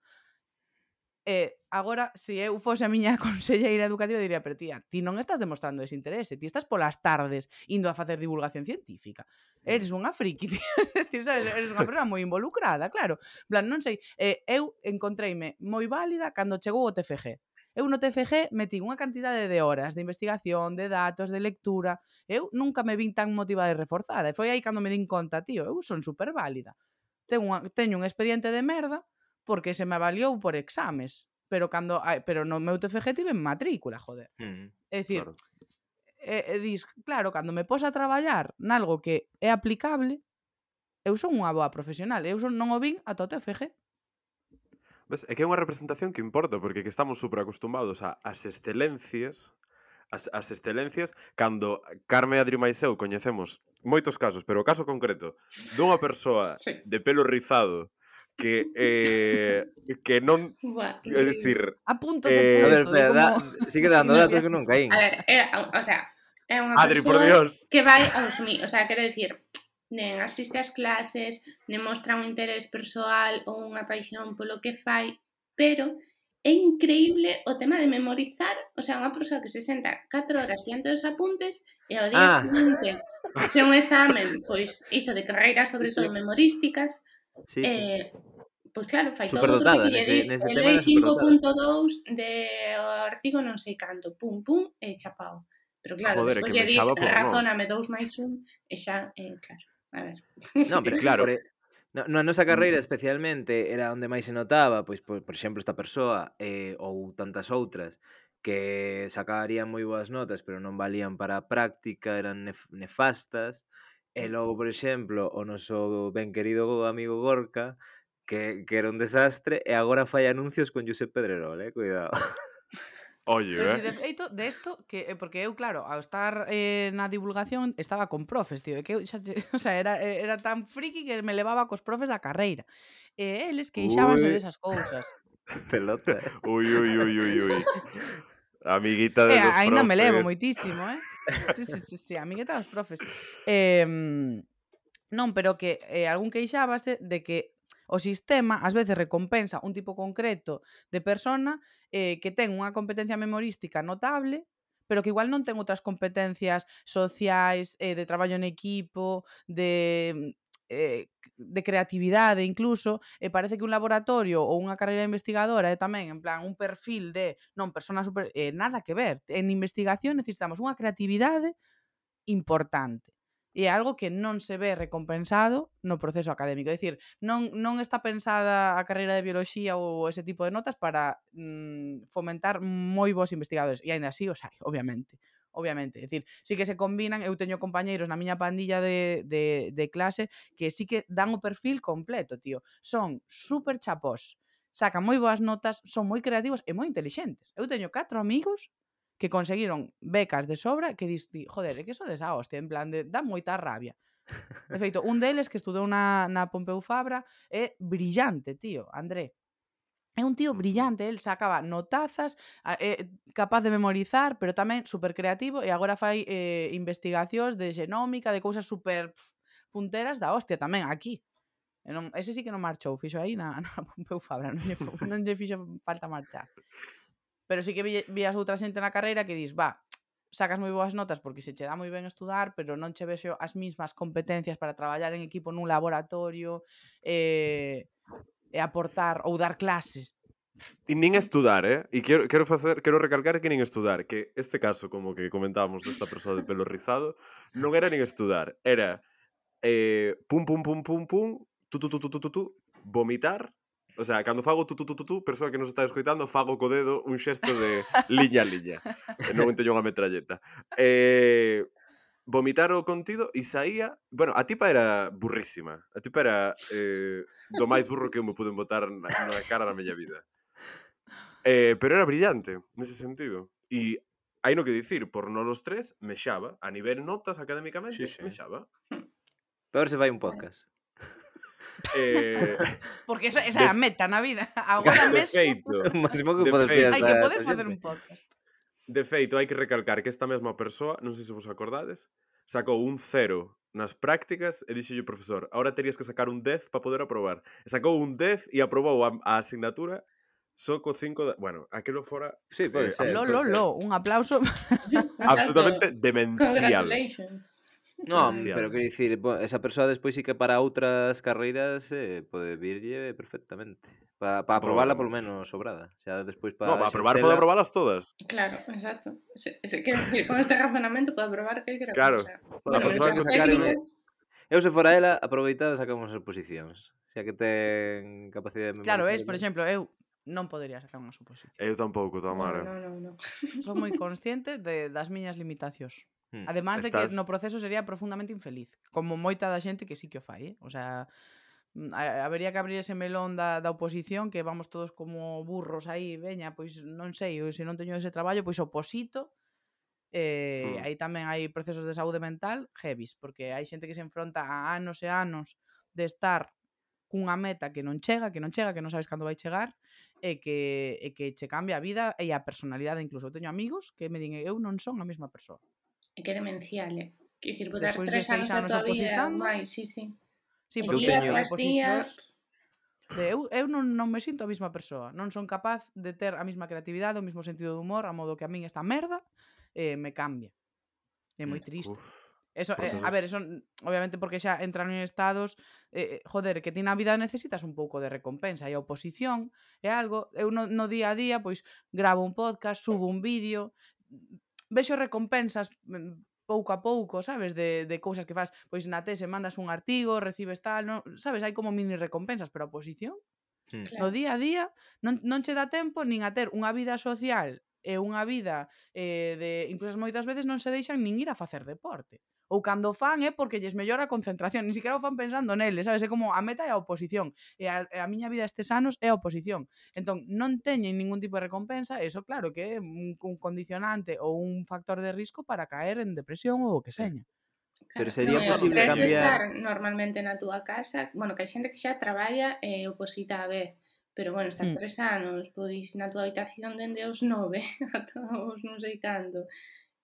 E agora, se eu fose a miña conselleira educativa, diría, pero tía, ti non estás demostrando ese interese, ti estás polas tardes indo a facer divulgación científica. Eres mm. unha friki, tía, decir, sabes, eres unha persoa moi involucrada, claro. Plan, non sei, eh, eu encontreime moi válida cando chegou o TFG. Eu no TFG metí unha cantidade de horas de investigación, de datos, de lectura. Eu nunca me vin tan motivada e reforzada. E foi aí cando me din conta, tío, eu son super válida ten unha, teño un expediente de merda porque se me avaliou por exames. Pero cando ai, pero no meu TFG tive matrícula, joder. Mm, é dicir, claro. E, e dis, claro, cando me pos a traballar nalgo que é aplicable, eu son unha boa profesional, eu son, non o vin ata o TFG. Ves, é que é unha representación que importa, porque que estamos superacostumbrados a as excelencias as, as excelencias cando Carme Adri Maiseu coñecemos moitos casos, pero o caso concreto dunha persoa sí. de pelo rizado que eh, que non é dicir a punto eh, punto, a ver, espera, como... sigue dando datos que non caín. A ver, era, o sea, é unha Adri, por Dios. que vai aos mi, o sea, quero dicir, nen asiste ás clases, nen mostra un interés persoal ou unha paixón polo que fai, pero É increíble o tema de memorizar, o sea, unha persoa que se senta 4 horas diante dos apuntes e ao día ah. seguinte se un examen, pois, iso de carreiras sobre sí. todo memorísticas, sí, sí. eh, pois claro, fai todo o que nese, nese el tema 5.2 de artigo non sei canto, pum, pum, e chapao. Pero claro, Joder, despois lle dis, razóname 2 máis 1 e xa, eh, claro. A ver. No, pero claro, por, Na, na nosa mm. carreira especialmente era onde máis se notaba, pois por, por exemplo esta persoa eh, ou tantas outras que sacarían moi boas notas, pero non valían para a práctica, eran nef nefastas. E mm. logo, por exemplo, o noso ben querido amigo Gorka, que, que era un desastre, e agora fai anuncios con Josep Pedrerol, eh? Cuidado. Oye, pero, eh. De feito, de esto, que, eh, porque eu, claro, ao estar eh, na divulgación, estaba con profes, tío, que eu, xa, o sea, era, era tan friki que me levaba cos profes da carreira. E eles queixábanse desas cousas. Pelota. Ui, ui, ui, ui, ui. Sí, sí, sí. Amiguita de eh, dos Ainda profes. me levo moitísimo, eh? Sí, sí, sí, sí, amiguita dos profes. Eh, non, pero que eh, algún queixábase de que o sistema ás veces recompensa un tipo concreto de persona eh, que ten unha competencia memorística notable pero que igual non ten outras competencias sociais, eh, de traballo en equipo, de eh, de creatividade incluso, e parece que un laboratorio ou unha carreira investigadora é tamén, en plan, un perfil de, non, persona super, eh, nada que ver. En investigación necesitamos unha creatividade importante e é algo que non se ve recompensado no proceso académico. É dicir, non, non está pensada a carreira de bioloxía ou ese tipo de notas para mm, fomentar moi bons investigadores. E aínda así os hai, obviamente. Obviamente, é dicir, sí que se combinan, eu teño compañeiros na miña pandilla de, de, de clase que sí que dan o perfil completo, tío. Son super chapós, sacan moi boas notas, son moi creativos e moi intelixentes. Eu teño catro amigos que conseguiron becas de sobra que di, joder, é que eso desa hostia, en plan de, dá moita rabia. De feito, un deles que estudou na, na Pompeu Fabra é brillante, tío, André. É un tío brillante, el sacaba notazas, é capaz de memorizar, pero tamén super creativo e agora fai eh, investigacións de xenómica, de cousas super pf, punteras da hostia tamén aquí. E non, ese sí que non marchou, fixo aí na, na Pompeu Fabra, non lle, non lle fixo falta marchar. Pero sí que vi, vías outra xente na carreira que dis, va, sacas moi boas notas porque se che dá moi ben estudar, pero non che vexo as mismas competencias para traballar en equipo nun laboratorio e, e aportar ou dar clases. E nin estudar, eh? E quero, quero, facer, quero recalcar que nin estudar, que este caso, como que comentábamos desta persoa de pelo rizado, non era nin estudar, era eh, pum, pum, pum, pum, pum, tu, tu, tu, tu, tu, tu, tu vomitar, O sea, cando fago tu tu tu tu tu, persoa que nos está escoitando, fago co dedo un xesto de liña a liña. non teño unha metralleta. Eh, vomitar o contido e saía... Bueno, a tipa era burrísima. A tipa era eh, do máis burro que eu me pude botar na, na cara na miña vida. Eh, pero era brillante, nese sentido. E hai no que dicir, por non os tres, mexaba. A nivel notas académicamente, sí, sí. mexaba. Pero se vai un podcast. Eh... Porque esa, esa é a meta na vida. Agora mesmo. Feito, máximo que podes feito. Hai que poder facer un podcast. De feito, hai que recalcar que esta mesma persoa, non sei se vos acordades, sacou un cero nas prácticas e dixo o profesor, ahora terías que sacar un 10 para poder aprobar. E sacou un 10 e aprobou a, a asignatura só co 5 da... Bueno, aquilo fora... Sí, pode eh, ser. Lo, lo, lo, un aplauso. Absolutamente demencial. Congratulations. Non, Demasiado. pero que dicir, bo- esa persoa despois sí que para outras carreiras eh, pode virlle perfectamente. Para pa aprobarla polo menos sobrada. Xa despois para No, para probar, pode probalas todas. Claro, exacto. Se, se, quero decir, con este razonamento puedo probar que era Claro. cosa. Bueno, Bueno, persoa que- claro, Eu se fora ela, aproveitaba e sacamos as posicións. Xa que ten capacidade de memorizar. Claro, es, por exemplo, eu non podería sacar unha suposición. Eu tampouco, Tamara. No, no, no. Son moi consciente de, das miñas limitacións. Hmm. Ademais Estás... de que no proceso sería profundamente infeliz, como moita da xente que sí que o fai, eh? o sea, mm, habería que abrir ese melón da, da oposición que vamos todos como burros aí, veña, pois non sei, se non teño ese traballo, pois oposito. Eh, hmm. aí tamén hai procesos de saúde mental heavies, porque hai xente que se enfronta a anos e anos de estar cunha meta que non chega, que non chega, que non sabes cando vai chegar, e que, e que che cambia a vida e a personalidade incluso. Eu teño amigos que me din, eu non son a mesma persoa. É que demencial, eh? Quer dicir, botar Despois tres anos, anos da tua vida, máis, sí, sí. Sí, e porque teño oposicións de eu, eu non, non me sinto a mesma persoa, non son capaz de ter a mesma creatividade, o mesmo sentido do humor, a modo que a min esta merda eh, me cambia. É moi mm, triste. Uf. Eso, eh, a ver, eso mm, obviamente porque xa entran en estados eh, eh, joder, que ti na vida necesitas un pouco de recompensa e a oposición é algo, eu no, no día a día pois gravo un podcast, subo un vídeo vexo recompensas mm, pouco a pouco, sabes, de, de cousas que faz, pois na tese mandas un artigo, recibes tal, non, sabes, hai como mini recompensas, pero a posición, mm. no día a día, non, non che dá tempo nin a ter unha vida social e unha vida eh, de incluso moitas veces non se deixan nin ir a facer deporte ou cando fan é porque lles mellora a concentración, nin siquiera o fan pensando nele, sabes? É como a meta é a oposición, e a, a miña vida estes anos é a oposición. Entón, non teñen ningún tipo de recompensa, eso claro que é un, un condicionante ou un factor de risco para caer en depresión ou o que seña. Pero sería no, posible cambiar... estar normalmente na túa casa, bueno, que hai xente que xa traballa e eh, oposita a vez, pero bueno, estás mm. tres anos, pois na túa habitación dende os nove ata os non sei cando.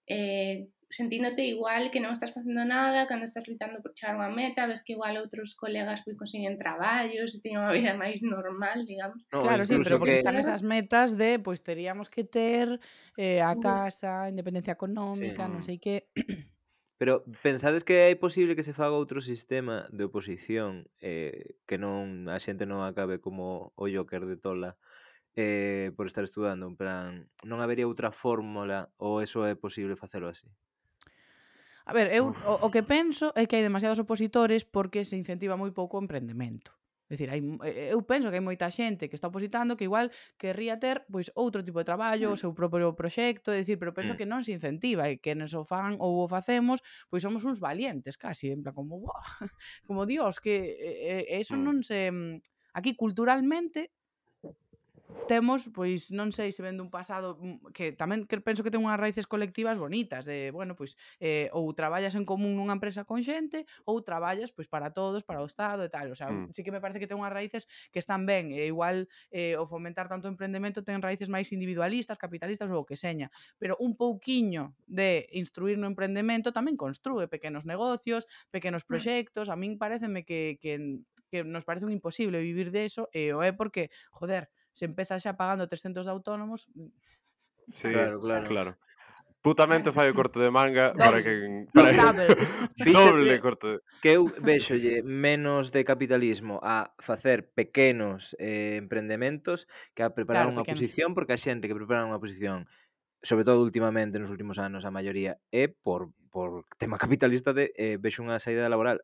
Eh, sentíndote igual que non estás facendo nada, cando estás lutando por chegar unha meta, ves que igual outros colegas pois consiguen traballos e teñen unha vida máis normal, digamos. No, claro, sí, pero porque que... están esas metas de pois teríamos que ter eh, a mm. casa, independencia económica, sí. non sei que... Pero pensades que é posible que se faga outro sistema de oposición eh, que non a xente non acabe como o Joker de Tola eh, por estar estudando, en plan, non habería outra fórmula ou eso é posible facelo así? A ver, eu o, o que penso é que hai demasiados opositores porque se incentiva moi pouco o emprendemento. É dicir, hai, eh, eu penso que hai moita xente que está opositando que igual querría ter pois outro tipo de traballo, mm. o seu propio proxecto, é dicir, pero penso mm. que non se incentiva e que nos o fan ou o facemos, pois somos uns valientes casi, en plan como, wow, como Dios, que e, e, eso mm. non se mm, aquí culturalmente temos, pois non sei se vende un pasado mm, que tamén que penso que ten unhas raíces colectivas bonitas de, bueno, pois eh, ou traballas en común nunha empresa con xente ou traballas pois para todos, para o Estado e tal, o sea, mm. sí que me parece que ten unhas raíces que están ben, e igual eh, o fomentar tanto o emprendemento ten raíces máis individualistas, capitalistas ou o que seña, pero un pouquiño de instruir no emprendemento tamén construe pequenos negocios, pequenos mm. proxectos, mm. a min pareceme que que que nos parece un imposible vivir de eso e o é porque, joder, se empeza xa pagando 300 de autónomos... Mm, sí, claro, claro. claro. Putamente fai o corte de manga doble. para que... Para que... doble corto. De... Que eu véxolle menos de capitalismo a facer pequenos eh, emprendementos que a preparar claro, unha pequenos. posición, porque a xente que prepara unha posición sobre todo últimamente nos últimos anos a maioría é por, por tema capitalista de eh, vexo unha saída laboral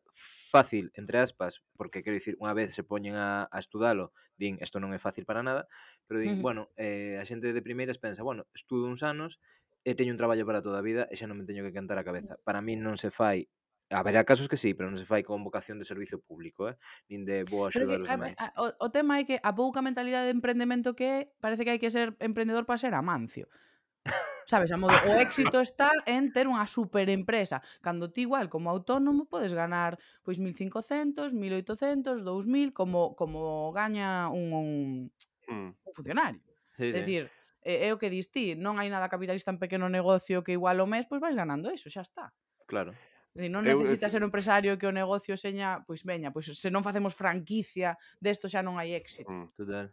fácil, entre aspas, porque quero dicir, unha vez se poñen a, a estudalo, din, isto non é fácil para nada, pero din, uh -huh. bueno, eh, a xente de primeiras pensa, bueno, estudo uns anos e teño un traballo para toda a vida e xa non me teño que cantar a cabeza. Mm. Para mí non se fai Haberá casos que sí, pero non se fai con vocación de servizo público, eh? nin de vou axudar os demais. O, o tema é que a pouca mentalidade de emprendemento que é, parece que hai que ser emprendedor para ser amancio. Sabes, a modo, o éxito está en ter unha superempresa, cando ti igual como autónomo podes ganar pois 1500, 1800, 2000 como como gaña un un, mm. un funcionario. Sí, é sí. dicir, é, é o que dis ti, non hai nada capitalista en pequeno negocio que igual o mes pois vais ganando eso, xa está. Claro. E non necesitas ser un empresario que o negocio seña, pois veña, pois se non facemos franquicia, desto xa non hai éxito. Mm, total.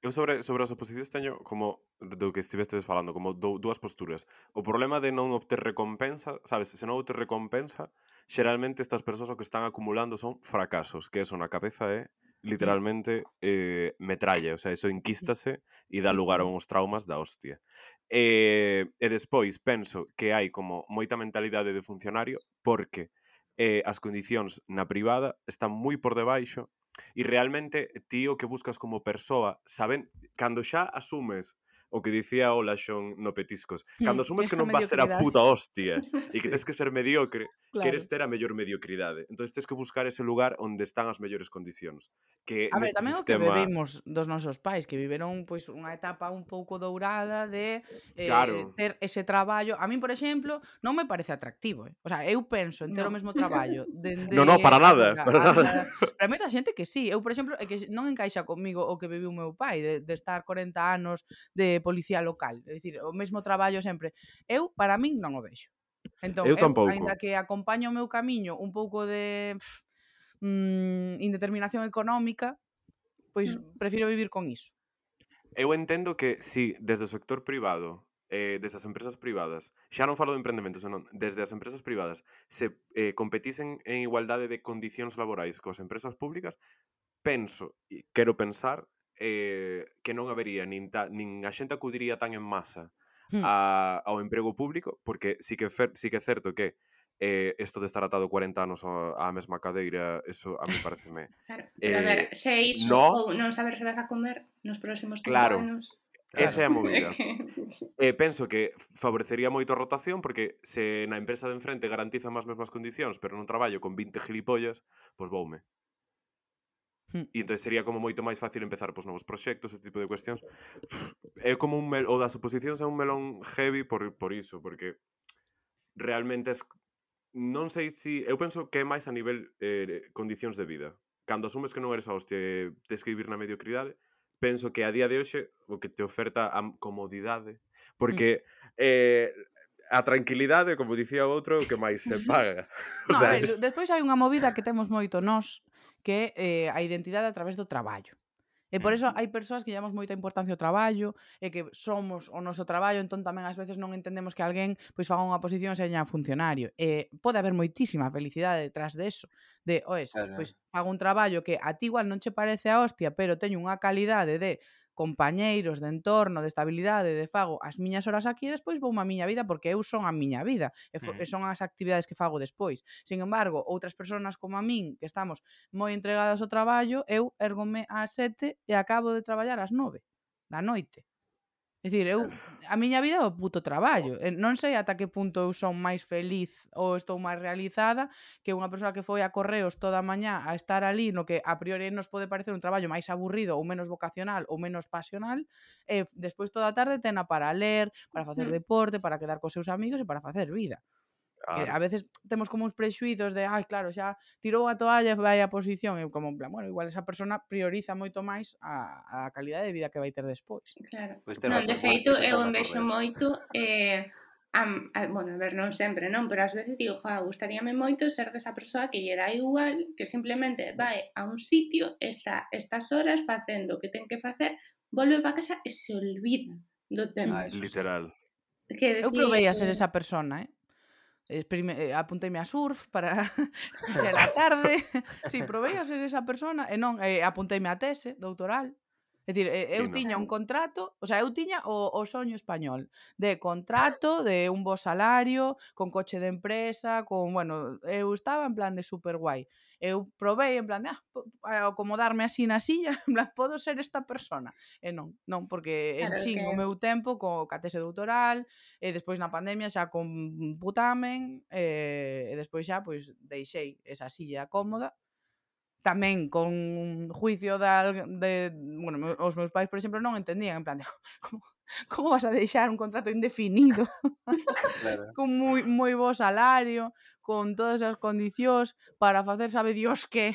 Eu sobre, sobre as oposicións teño como do que estivestes falando, como do, dúas posturas. O problema de non obter recompensa, sabes, se non obter recompensa, xeralmente estas persoas o que están acumulando son fracasos, que eso na cabeza ¿eh? é literalmente eh, metralla, o sea, eso inquístase e dá lugar a uns traumas da hostia. Eh, eh, e, e despois penso que hai como moita mentalidade de funcionario porque eh, as condicións na privada están moi por debaixo e realmente ti o que buscas como persoa, saben, cando xa asumes o que dicía o Laxón no Petiscos. Mm, Cando asumes que non vas ser a puta hostia e que tens que ser mediocre, claro. queres ter a mellor mediocridade. Entón tens que buscar ese lugar onde están as mellores condicións. Que a ver, tamén sistema... o que bebimos dos nosos pais, que viveron pois pues, unha etapa un pouco dourada de eh, claro. ter ese traballo. A min, por exemplo, non me parece atractivo. Eh? O sea, eu penso en ter no. o mesmo traballo. Dende... No, no, para nada. Para, para nada. moita xente que sí. Eu, por exemplo, é que non encaixa comigo o que viviu o meu pai, de, de estar 40 anos de policía local. É dicir, o mesmo traballo sempre. Eu, para min, non o vexo. Entón, eu, eu aínda que acompaño o meu camiño un pouco de pff, mm, indeterminación económica, pois mm. prefiro vivir con iso. Eu entendo que si sí, desde o sector privado eh, desde as empresas privadas, xa non falo de emprendemento, senón desde as empresas privadas, se eh, competisen en igualdade de condicións laborais coas empresas públicas, penso, e quero pensar, eh, que non habería nin, ta, nin a xente acudiría tan en masa hmm. a, ao emprego público, porque sí que, fer, sí que é certo que eh, esto de estar atado 40 anos á mesma cadeira, eso a mí pareceme... Claro, pero eh, a ver, se é iso no, ou non saber se vas a comer nos próximos 30 claro, anos... Claro. Esa é a movida. eh, penso que favorecería moito a rotación porque se na empresa de enfrente garantizan as mesmas condicións, pero non traballo con 20 gilipollas, pois pues voume. Hmm. E entón sería como moito máis fácil empezar pois, novos proxectos, ese tipo de cuestións. É como un mel... o das oposicións é un melón heavy por, por iso, porque realmente es... non sei se... Si... Eu penso que é máis a nivel eh, condicións de vida. Cando asumes que non eres a hostia e tes que vivir na mediocridade, penso que a día de hoxe o que te oferta a comodidade, porque mm. eh, a tranquilidade, como dicía outro, o que máis se paga. no, o sea, a ver, despois hai unha movida que temos moito nós, que é eh, a identidade a través do traballo. E por eso hai persoas que llamamos moita importancia ao traballo e que somos o noso traballo, entón tamén ás veces non entendemos que alguén pois faga unha posición e seña funcionario. E pode haber moitísima felicidade detrás deso, de, oes, claro. pois fago un traballo que a ti igual non che parece a hostia, pero teño unha calidade de compañeiros de entorno, de estabilidade, de fago as miñas horas aquí e despois vou a miña vida porque eu son a miña vida e e mm. son as actividades que fago despois. Sin embargo, outras persoas como a min, que estamos moi entregadas ao traballo, eu ergome ás sete e acabo de traballar ás nove da noite. É dicir, eu, a miña vida é o puto traballo. Non sei ata que punto eu son máis feliz ou estou máis realizada que unha persoa que foi a correos toda a mañá a estar ali no que a priori nos pode parecer un traballo máis aburrido ou menos vocacional ou menos pasional e despois toda a tarde tena para ler, para facer hmm. deporte, para quedar cos seus amigos e para facer vida. Que a veces temos como uns prexuizos de, ai, claro, xa tirou a toalla, vai a posición, e como en plan, bueno, igual esa persona prioriza moito máis a, a calidade de vida que vai ter despois. Claro. Pues non, de feito, eu envexo moito eh, am, a, bueno, a ver, non sempre, non, pero ás veces digo, joa, gustaríame moito ser desa persoa que lle dá igual, que simplemente vai a un sitio, está estas horas facendo o que ten que facer, volve para casa e se olvida do tema. Ah, literal. Que decir, eu provei a ser esa persona, eh? Eh, eh, apunteime a surf para che a tarde, si, sí, provei a ser esa persona, e non, eh, apunteime a tese doutoral, É dicir, eh, eu tiña un contrato, o sea, eu tiña o, o soño español de contrato, de un bo salario, con coche de empresa, con, bueno, eu estaba en plan de super guai eu probei en plan de, ah, acomodarme así na silla, en plan, podo ser esta persona. E non, non, porque claro, en chin que... o meu tempo co catese doutoral, e despois na pandemia xa con putamen e, e despois xa pois deixei esa silla cómoda tamén con un juicio da, de, bueno, os meus pais, por exemplo, non entendían, en plan, de, como, como vas a deixar un contrato indefinido? claro. con moi, moi bo salario, con todas as condicións para facer sabe Dios que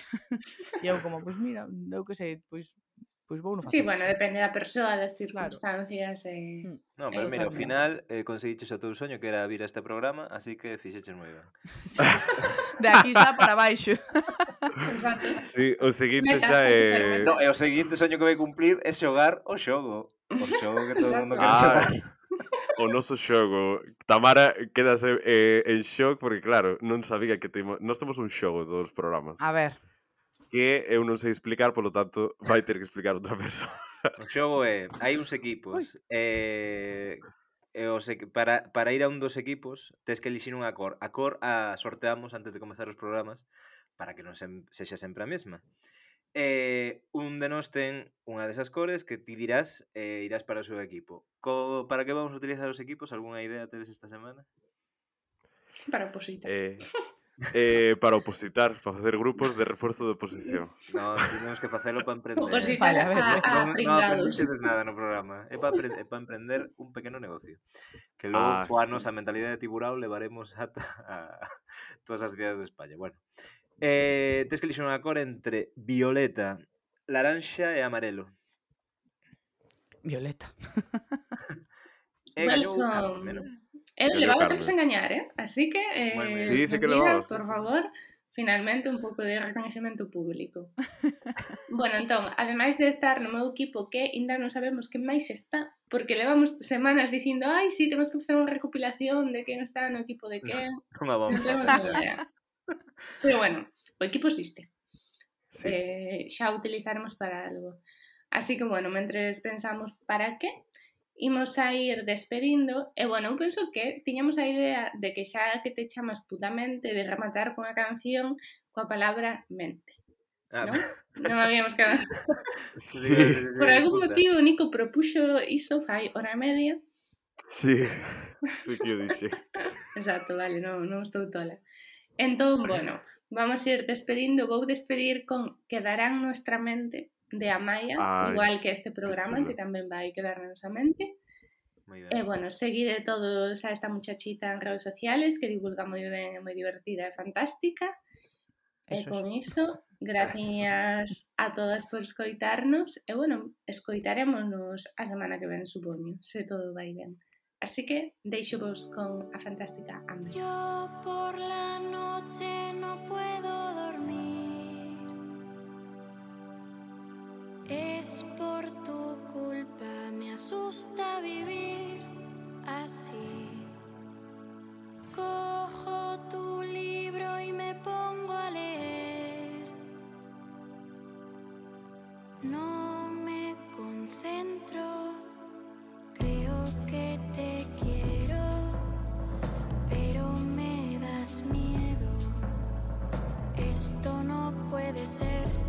e eu como, pois mira, eu que sei pois, pois vou no facer Sí, bueno, depende da persoa, das circunstancias claro. e... Eh... No, pero mira, ao final eh, conseguiches o teu soño que era vir a este programa así que fixeches moi ben. Sí. De aquí xa para baixo. Exacto. Sí, o seguinte xa é... Eh... No, e o seguinte soño que vai cumplir é xogar o xogo. O xogo que todo o mundo quer ah, xogar o noso xogo. Tamara quedase eh, en shock porque, claro, non sabía que temos Nós temos un xogo dos programas. A ver. Que eu non sei explicar, polo tanto, vai ter que explicar outra persoa. O xogo é, eh, hai uns equipos, eh, e os para, para ir a un dos equipos tes que elixir unha cor. A cor a ah, sorteamos antes de comezar os programas para que non se, sexa sempre a mesma eh, un de nós ten unha desas cores que ti dirás e irás para o seu equipo. Co, para que vamos a utilizar os equipos? Alguna idea tedes esta semana? Para opositar. Eh, eh, para opositar, para facer grupos de reforzo de oposición. No, tenemos que facelo para emprender. Opositar eh. a, a, no, no aprendistedes nada no programa. É para é pa emprender un pequeno negocio. Que logo ah, coa nosa mentalidade de tiburao levaremos ata a todas as cidades de España. Bueno, Eh, tens que elixir unha cor entre violeta, laranxa e amarelo. Violeta. Eh, e gañou bueno, Carmen. Levaba tempo sen gañar, eh? Así que, eh, bueno, sí, sí que levamos. por favor, finalmente un pouco de reconhecimento público. bueno, entón, ademais de estar no meu equipo que ainda non sabemos que máis está, porque levamos semanas dicindo, ai, sí, temos que facer unha recopilación de quen está no equipo de quen. Unha bomba. Non temos idea. Pero bueno, o equipo existe. Sí. Eh, xa utilizaremos para algo. Así que, bueno, mentres pensamos para que, imos a ir despedindo e, bueno, eu penso que tiñamos a idea de que xa que te chamas putamente de rematar con a canción coa palabra mente. Ah. Non? Non habíamos quedado. sí. Por algún motivo, Nico propuxo iso fai hora media. Sí, sí que eu dixe. Exacto, vale, non, non estou tola. Entón, bueno, vamos a ir despedindo, vou despedir con Quedarán nuestra mente de Amaya, Ay, igual que este programa que, que tamén vai quedar na nosa mente. E eh, bueno, seguide todos a esta muchachita en redes sociales que divulga moi ben, é moi divertida e fantástica. Eso con es. iso, gracias a todas por escoitarnos e bueno, escoitaremos a semana que ven, supoño, se todo vai ben. Así que deixo vos con a fantástica Amaya. Yo por la noche no puedo dormir. Es por tu culpa, me asusta vivir así. Cojo tu libro y me pongo a leer. No me concentro, Esto no puede ser.